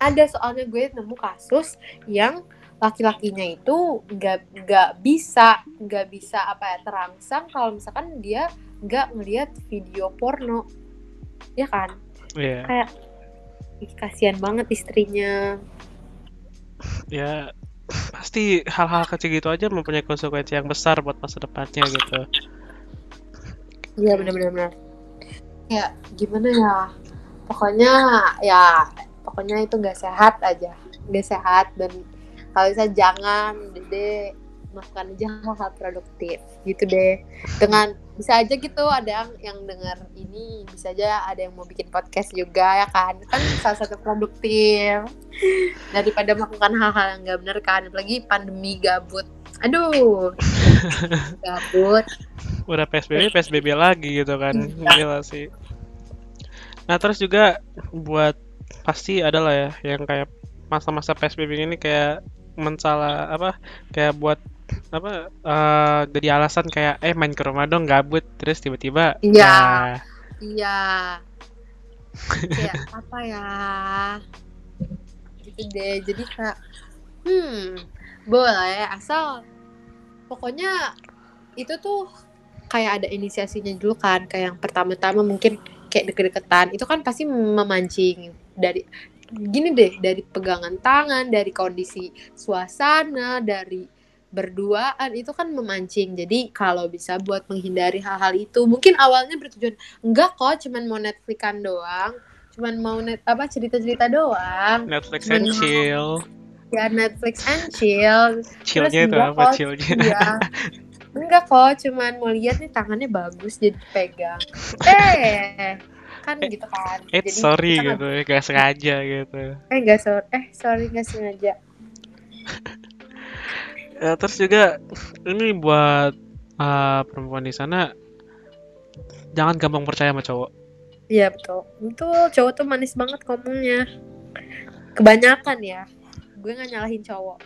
Ada soalnya gue nemu kasus yang laki-lakinya itu nggak nggak bisa nggak bisa apa ya terangsang kalau misalkan dia nggak ngelihat video porno ya kan Iya. kayak ih, kasihan banget istrinya ya pasti hal-hal kecil gitu aja mempunyai konsekuensi yang besar buat masa depannya gitu. Iya benar-benar benar. ya gimana ya? Pokoknya ya pokoknya itu nggak sehat aja. Nggak sehat dan kalau bisa jangan dede melakukan aja hal-hal produktif gitu deh. Dengan bisa aja gitu ada yang yang dengar ini bisa aja ada yang mau bikin podcast juga ya kan? Kan salah satu produktif. Daripada melakukan hal-hal yang nggak benar kan apalagi pandemi gabut. Aduh. Gabut. Udah psbb psbb lagi gitu kan gila sih. Nah terus juga buat pasti ada lah ya yang kayak masa-masa psbb ini kayak mensalah apa kayak buat apa uh, jadi alasan kayak eh main ke rumah dong gabut. Terus tiba-tiba iya. iya. Kayak apa ya? Gitu deh. Jadi kayak hmm boleh asal pokoknya itu tuh kayak ada inisiasinya dulu kan kayak yang pertama-tama mungkin kayak deket-deketan. Itu kan pasti memancing dari gini deh dari pegangan tangan dari kondisi suasana dari berduaan itu kan memancing. Jadi kalau bisa buat menghindari hal-hal itu, mungkin awalnya bertujuan enggak kok, cuman mau Netflixan doang, cuman mau net apa cerita-cerita doang. Netflix and chill. Ya Netflix and chill. Chillnya itu apa chillnya? Ya. Enggak kok, cuman mau lihat nih tangannya bagus jadi pegang. Eh, kan eh, gitu kan. Eh, jadi sorry gitu, gak sengaja gitu. Eh, gak sorry. Eh, sorry gak sengaja ya, terus juga ini buat uh, perempuan di sana jangan gampang percaya sama cowok. Iya betul. Betul cowok tuh manis banget ngomongnya. Kebanyakan ya. Gue nggak nyalahin cowok.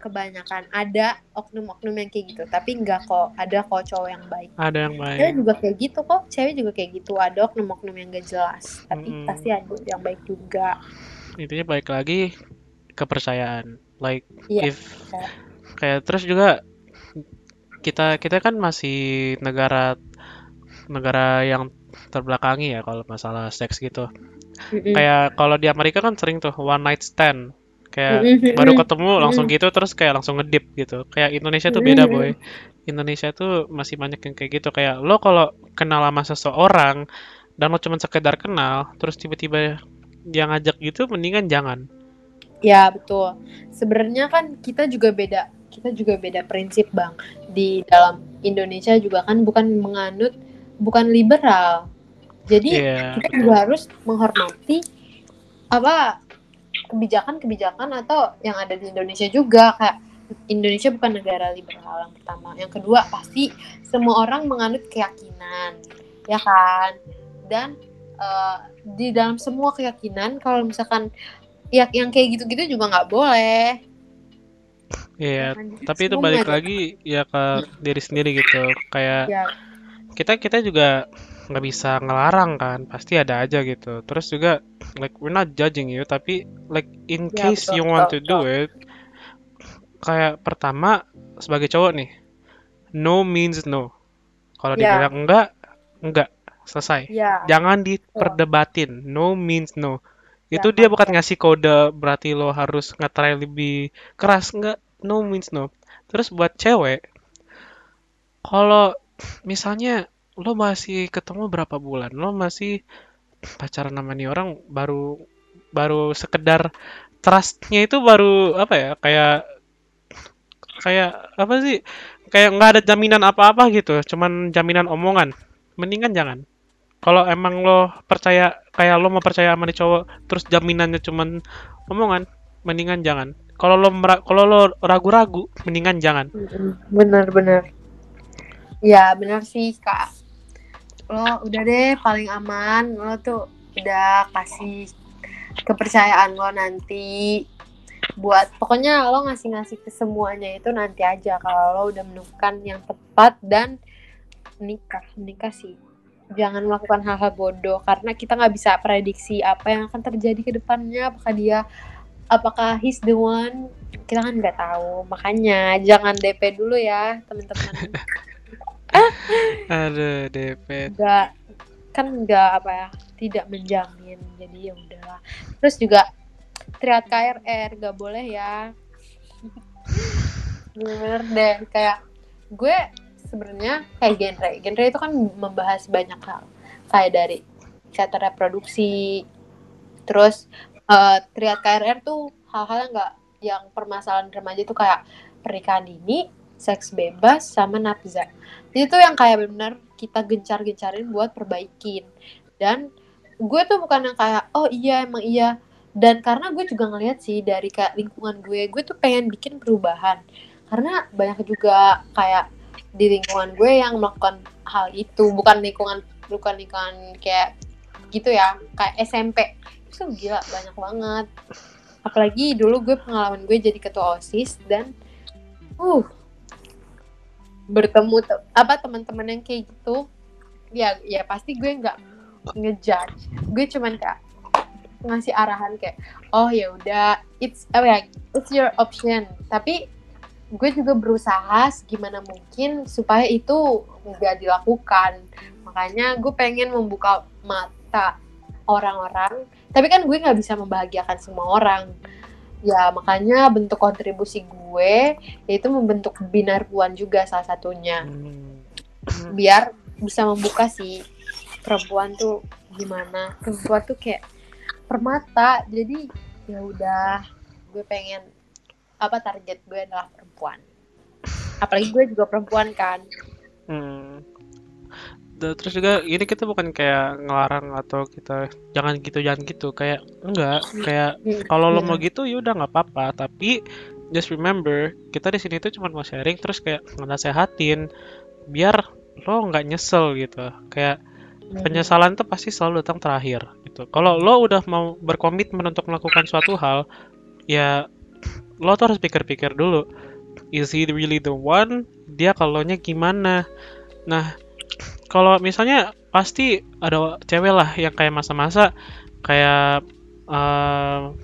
Kebanyakan. Ada oknum-oknum yang kayak gitu tapi enggak kok. Ada kok cowok yang baik. Ada yang baik. Cewek juga kayak gitu kok. Cewek juga kayak gitu. Ada oknum-oknum yang gak jelas. Tapi hmm. pasti ada yang baik juga. Intinya baik lagi kepercayaan like yeah. if kayak terus juga kita kita kan masih negara negara yang terbelakangi ya kalau masalah seks gitu mm-hmm. kayak kalau di Amerika kan sering tuh one night stand kayak mm-hmm. baru ketemu langsung mm-hmm. gitu terus kayak langsung ngedip gitu kayak Indonesia tuh beda boy Indonesia tuh masih banyak yang kayak gitu kayak lo kalau kenal sama seseorang dan lo cuma sekedar kenal terus tiba-tiba dia ngajak gitu mendingan jangan Ya betul. Sebenarnya kan kita juga beda, kita juga beda prinsip bang. Di dalam Indonesia juga kan bukan menganut, bukan liberal. Jadi yeah. kita juga harus menghormati apa kebijakan-kebijakan atau yang ada di Indonesia juga kayak Indonesia bukan negara liberal yang pertama. Yang kedua pasti semua orang menganut keyakinan, ya kan? Dan uh, di dalam semua keyakinan kalau misalkan ya yang kayak gitu-gitu juga nggak boleh Iya, tapi itu balik lagi ya ke diri sendiri gitu. Kayak ya. kita kita juga nggak bisa ngelarang kan, pasti ada aja gitu. Terus juga like we're not judging you, tapi like in ya, case betul, you want betul, to do it, kayak pertama sebagai cowok nih, no means no. Kalau ya. dibilang enggak, enggak selesai. Ya. Jangan diperdebatin. No means no itu dia bukan ngasih kode berarti lo harus ngetry lebih keras. Nggak no means no. Terus buat cewek kalau misalnya lo masih ketemu berapa bulan lo masih pacaran sama nih orang baru baru sekedar trustnya itu baru apa ya kayak kayak apa sih kayak nggak ada jaminan apa-apa gitu cuman jaminan omongan. Mendingan jangan kalau emang lo percaya kayak lo mau percaya sama nih cowok terus jaminannya cuman omongan mendingan jangan. Kalau lo kalau lo ragu-ragu mendingan jangan. Bener-bener ya bener sih kak. Lo udah deh paling aman. Lo tuh udah kasih kepercayaan lo nanti buat pokoknya lo ngasih-ngasih ke semuanya itu nanti aja kalau lo udah menemukan yang tepat dan nikah nikah sih jangan melakukan hal-hal bodoh karena kita nggak bisa prediksi apa yang akan terjadi ke depannya. Apakah dia apakah he's the one? Kita kan nggak tahu. Makanya jangan DP dulu ya teman-teman. Aduh DP nggak kan nggak apa ya tidak menjamin. Jadi ya udahlah. Terus juga triat KRR gak boleh ya. Bener deh kayak gue sebenarnya kayak genre. Genre itu kan membahas banyak hal. Kayak dari kesehatan reproduksi, terus uh, triad KRR tuh hal-hal yang nggak yang permasalahan remaja itu kayak pernikahan dini, seks bebas, sama nafza. itu yang kayak benar kita gencar-gencarin buat perbaikin dan gue tuh bukan yang kayak oh iya emang iya dan karena gue juga ngeliat sih dari kayak lingkungan gue gue tuh pengen bikin perubahan karena banyak juga kayak di lingkungan gue yang melakukan hal itu bukan lingkungan bukan lingkungan kayak gitu ya kayak SMP itu gila banyak banget. Apalagi dulu gue pengalaman gue jadi ketua osis dan uh bertemu te apa teman-teman yang kayak gitu. Ya ya pasti gue nggak ngejudge. Gue cuman kayak ngasih arahan kayak oh ya udah it's oh ya it's your option. Tapi gue juga berusaha gimana mungkin supaya itu nggak dilakukan. Makanya gue pengen membuka mata orang-orang. Tapi kan gue nggak bisa membahagiakan semua orang. Ya makanya bentuk kontribusi gue yaitu membentuk binar puan juga salah satunya. Hmm. biar bisa membuka sih perempuan tuh gimana. Perempuan tuh kayak permata. Jadi ya udah gue pengen apa target gue adalah perempuan apalagi gue juga perempuan kan hmm. terus juga ini kita bukan kayak ngelarang atau kita jangan gitu jangan gitu kayak enggak kayak hmm. kalau lo mau gitu ya udah nggak apa-apa tapi just remember kita di sini tuh cuma mau sharing terus kayak nasehatin biar lo nggak nyesel gitu kayak penyesalan tuh pasti selalu datang terakhir gitu. Kalau lo udah mau berkomitmen untuk melakukan suatu hal, ya lo tuh harus pikir-pikir dulu. Is he really the one? Dia kalaunya gimana? Nah, kalau misalnya pasti ada cewek lah yang kayak masa-masa kayak uh,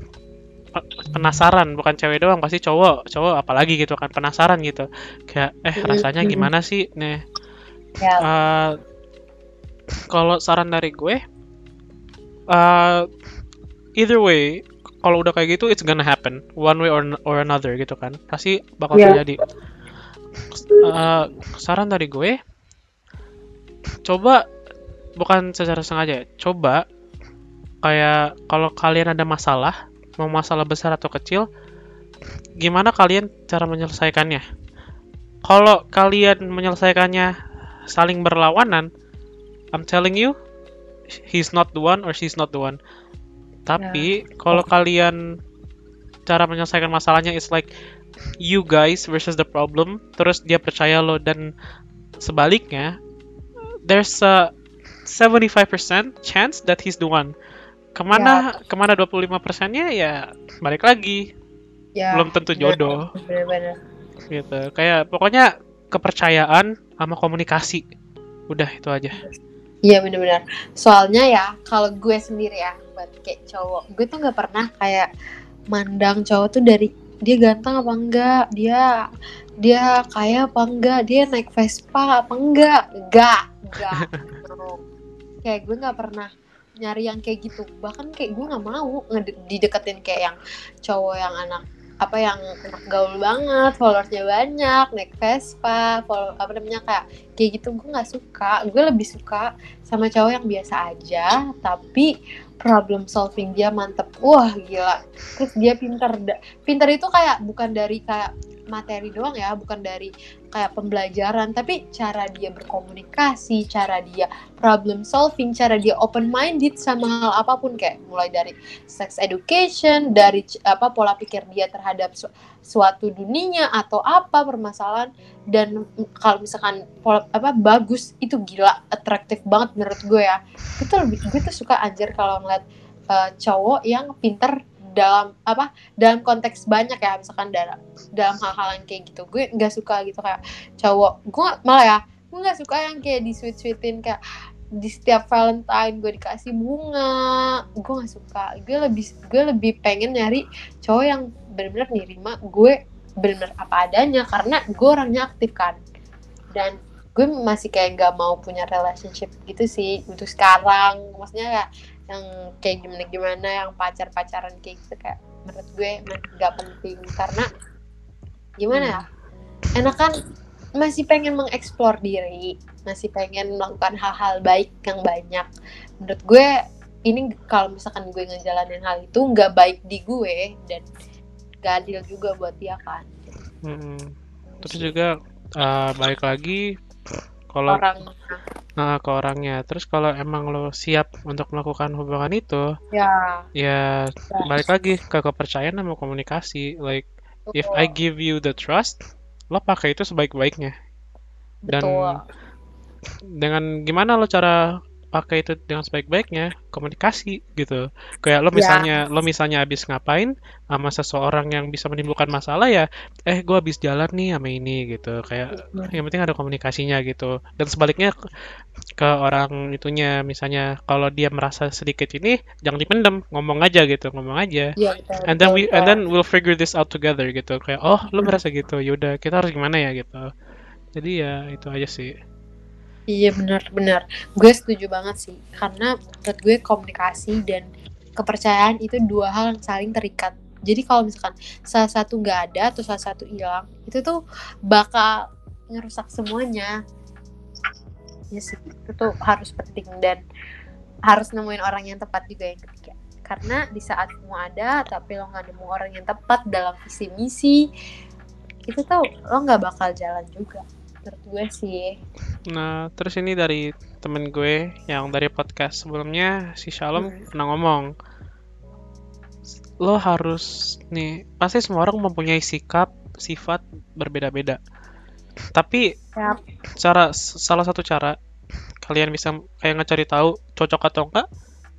penasaran. Bukan cewek doang pasti cowok cowok apalagi gitu kan penasaran gitu. Kayak eh rasanya gimana sih? Nih uh, kalau saran dari gue uh, either way kalau udah kayak gitu it's gonna happen one way or or another gitu kan pasti bakal yeah. terjadi uh, saran dari gue coba bukan secara sengaja ya, coba kayak kalau kalian ada masalah mau masalah besar atau kecil gimana kalian cara menyelesaikannya kalau kalian menyelesaikannya saling berlawanan I'm telling you, he's not the one or she's not the one. Tapi yeah. kalau kalian cara menyelesaikan masalahnya is like you guys versus the problem, terus dia percaya lo dan sebaliknya, there's a 75% chance that he's the one. Ke mana yeah. ke mana 25 persennya ya balik lagi. Yeah. Belum tentu jodoh. Bener-bener. Gitu. Kayak pokoknya kepercayaan sama komunikasi. Udah itu aja. Iya bener-bener. Soalnya ya kalau gue sendiri ya buat kayak cowok, gue tuh nggak pernah kayak mandang cowok tuh dari dia ganteng apa enggak, dia dia kaya apa enggak, dia naik Vespa apa enggak, enggak, enggak. kayak gue nggak pernah nyari yang kayak gitu. Bahkan kayak gue nggak mau dideketin kayak yang cowok yang anak apa yang anak gaul banget, followersnya banyak, naik Vespa, follow apa namanya kayak kayak gitu gue nggak suka. Gue lebih suka sama cowok yang biasa aja, tapi problem solving dia mantep. Wah gila. Terus dia pinter, pinter itu kayak bukan dari kayak materi doang ya, bukan dari kayak pembelajaran, tapi cara dia berkomunikasi, cara dia problem solving, cara dia open minded sama hal apa pun. Kayak mulai dari sex education, dari apa pola pikir dia terhadap su suatu dunia atau apa permasalahan. Dan kalau misalkan pola apa bagus itu gila atraktif banget menurut gue ya. Itu lebih gue tuh suka anjir kalau ngeliat uh, cowok yang pinter dalam apa dalam konteks banyak ya misalkan dalam dalam hal-hal yang kayak gitu. Gue nggak suka gitu kayak cowok. Gue malah ya gue nggak suka yang kayak di sweet sweetin kayak di setiap Valentine gue dikasih bunga. Gue nggak suka. Gue lebih gue lebih pengen nyari cowok yang benar-benar nerima gue benar-benar apa adanya karena gue orangnya aktif kan. Dan gue masih kayak gak mau punya relationship gitu sih untuk sekarang. Maksudnya kayak yang kayak gimana gimana yang pacar pacaran kayak gitu kayak menurut gue nggak penting. Karena gimana ya? Enak kan? Masih pengen mengeksplor diri masih pengen melakukan hal-hal baik yang banyak. Menurut gue ini kalau misalkan gue ngejalanin hal itu nggak baik di gue dan gak adil juga buat dia kan. Hmm. terus juga uh, balik lagi kalau Orangnya. Nah, ke orangnya. Terus kalau emang lo siap untuk melakukan hubungan itu, Ya, ya ya, balik lagi ke kepercayaan sama komunikasi. Like, if I betul. give you the trust, lo pakai itu sebaik-baiknya. Dan Betul. dengan gimana lo cara pakai itu dengan sebaik-baiknya komunikasi gitu. Kayak lo Ya, misalnya lo misalnya habis ngapain sama seseorang yang bisa menimbulkan masalah ya eh gue habis jalan nih sama ini gitu. Kayak mm, yang penting ada komunikasinya gitu. Dan sebaliknya ke orang itunya misalnya kalau dia merasa sedikit ini jangan dipendam ngomong aja gitu ngomong aja. Iya betul and then we and then we'll figure this out together gitu. Kayak oh lo merasa gitu yaudah kita harus gimana ya gitu. Jadi ya itu aja sih Iya benar-benar. Gue setuju banget sih. Karena menurut gue komunikasi dan kepercayaan itu dua hal yang saling terikat. Jadi kalau misalkan salah satu nggak ada atau salah satu hilang, itu tuh bakal ngerusak semuanya. Ya sih, itu tuh harus penting dan harus nemuin orang yang tepat juga yang ketiga. Karena di saat semua ada, tapi lo nggak nemu orang yang tepat dalam visi misi, itu tuh lo nggak bakal jalan juga. Menurut gue sih. Nah, terus ini dari temen gue yang dari podcast sebelumnya, si Shalom Hmm. pernah ngomong, lo harus nih, pasti semua orang mempunyai sikap, sifat berbeda-beda. Tapi Ya, cara salah satu cara kalian bisa kayak ngecari tahu cocok atau enggak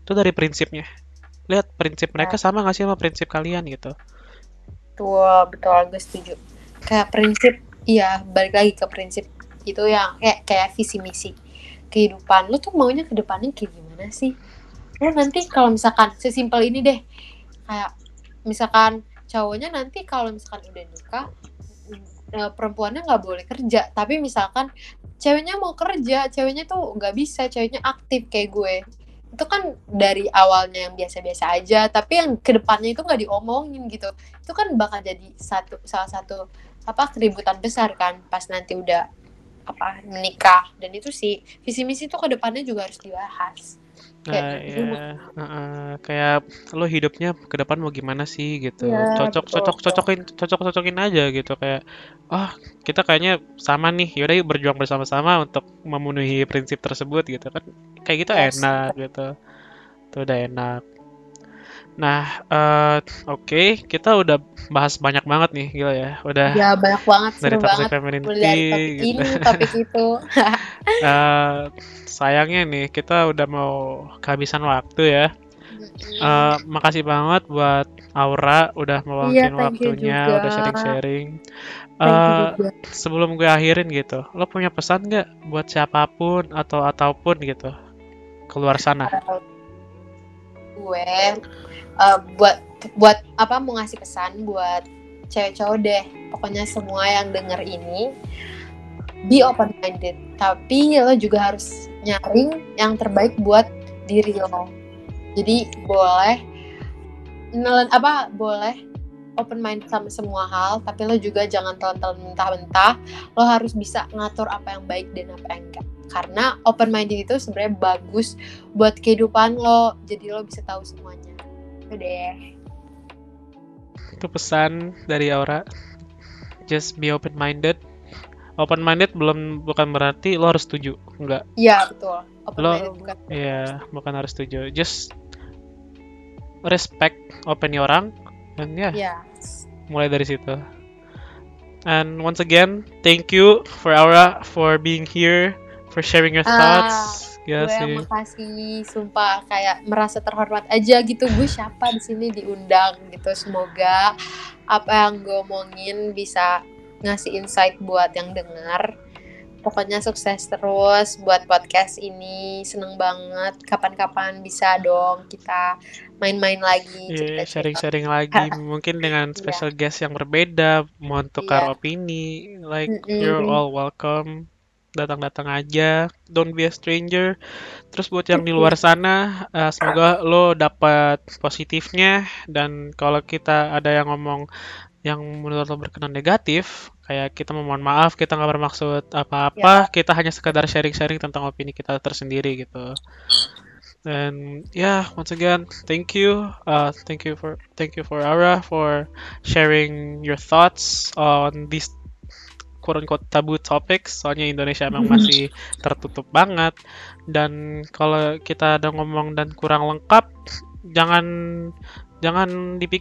itu dari prinsipnya. Lihat prinsip mereka sama nggak sih sama prinsip kalian gitu. Betul, betul, gue setuju. Kayak prinsip, iya, balik lagi ke prinsip itu yang kayak kayak visi misi kehidupan. Lu tuh maunya ke depannya kayak gimana sih? Lu nanti kalau misalkan sesimpel ini deh, kayak misalkan cowoknya nanti kalau misalkan udah nikah, eh, perempuannya nggak boleh kerja. Tapi misalkan ceweknya mau kerja, ceweknya tuh nggak bisa, ceweknya aktif kayak gue. Itu kan dari awalnya yang biasa-biasa aja, tapi yang ke depannya itu nggak diomongin gitu itu kan bakal jadi satu salah satu apa keributan besar kan pas nanti udah apa menikah dan itu sih visi misi itu ke depannya juga harus dibahas kayak gitu ya, heeh, kayak lo hidupnya ke depan mau gimana sih gitu. ya Cocok, betul cocok, betul cocokin, cocok, cocokin aja gitu. Kayak, oh kita kayaknya sama nih. Yaudah yuk berjuang bersama-sama untuk memenuhi prinsip tersebut gitu kan. Kayak gitu yes enak gitu. Itu udah enak. Nah, eh, oke, kita udah bahas banyak banget nih, gila ya. Udah ya banyak banget dari seru toxic banget femininity dari topik gitu. ini topik itu Eh, sayangnya nih, kita udah mau kehabisan waktu ya. Eh, makasih banget buat Aura udah meluangkin thank you waktunya, juga udah sharing-sharing. juga sebelum gue akhirin gitu, lo punya pesan nggak buat siapa pun atau ataupun gitu keluar sana? Gue eh, buat buat apa mau ngasih pesan buat cewek cowok deh. Pokoknya semua yang denger ini be open minded tapi lo juga harus nyaring yang terbaik buat diri lo. Jadi boleh nelen apa boleh open minded sama semua hal tapi lo juga jangan telan-telan mentah-mentah. Lo harus bisa ngatur apa yang baik dan apa yang enggak. Karena open minded itu sebenarnya bagus buat kehidupan lo. Jadi lo bisa tahu semuanya itu deh Itu pesan dari Aura. Just be open minded. Open minded belum bukan berarti lo harus setuju, enggak. iya betul open Lo minded bukan bukan harus setuju. Just respect opini orang dan ya iya mulai dari situ. And once again, thank you for Aura for being here, for sharing your ah thoughts. Ya gue yang sih. makasih sumpah kayak merasa terhormat aja gitu gue siapa di sini diundang gitu semoga apa yang gue omongin bisa ngasih insight buat yang dengar pokoknya sukses terus buat podcast ini seneng banget kapan-kapan bisa dong kita main-main lagi Iya, cerita-cerita sharing-sharing lagi mungkin dengan Iya. special guest yang berbeda, mau tukar Iya. opini, like you're Mm-mm. all welcome. Datang-datang aja, don't be a stranger. Terus buat yang di luar sana, eh, semoga lo dapat positifnya dan kalau kita ada yang ngomong yang menurut lo berkenan negatif, kayak kita memohon maaf, kita nggak bermaksud ya apa-apa, kita hanya sekedar sharing-sharing tentang opini kita tersendiri gitu. And yeah, once again, thank you. Uh, thank you for thank you for Ara for sharing your thoughts on this quote tabu topics soalnya Indonesia emang masih tertutup banget. Dan kalau kita ada ngomong dan kurang lengkap jangan jangan dipikir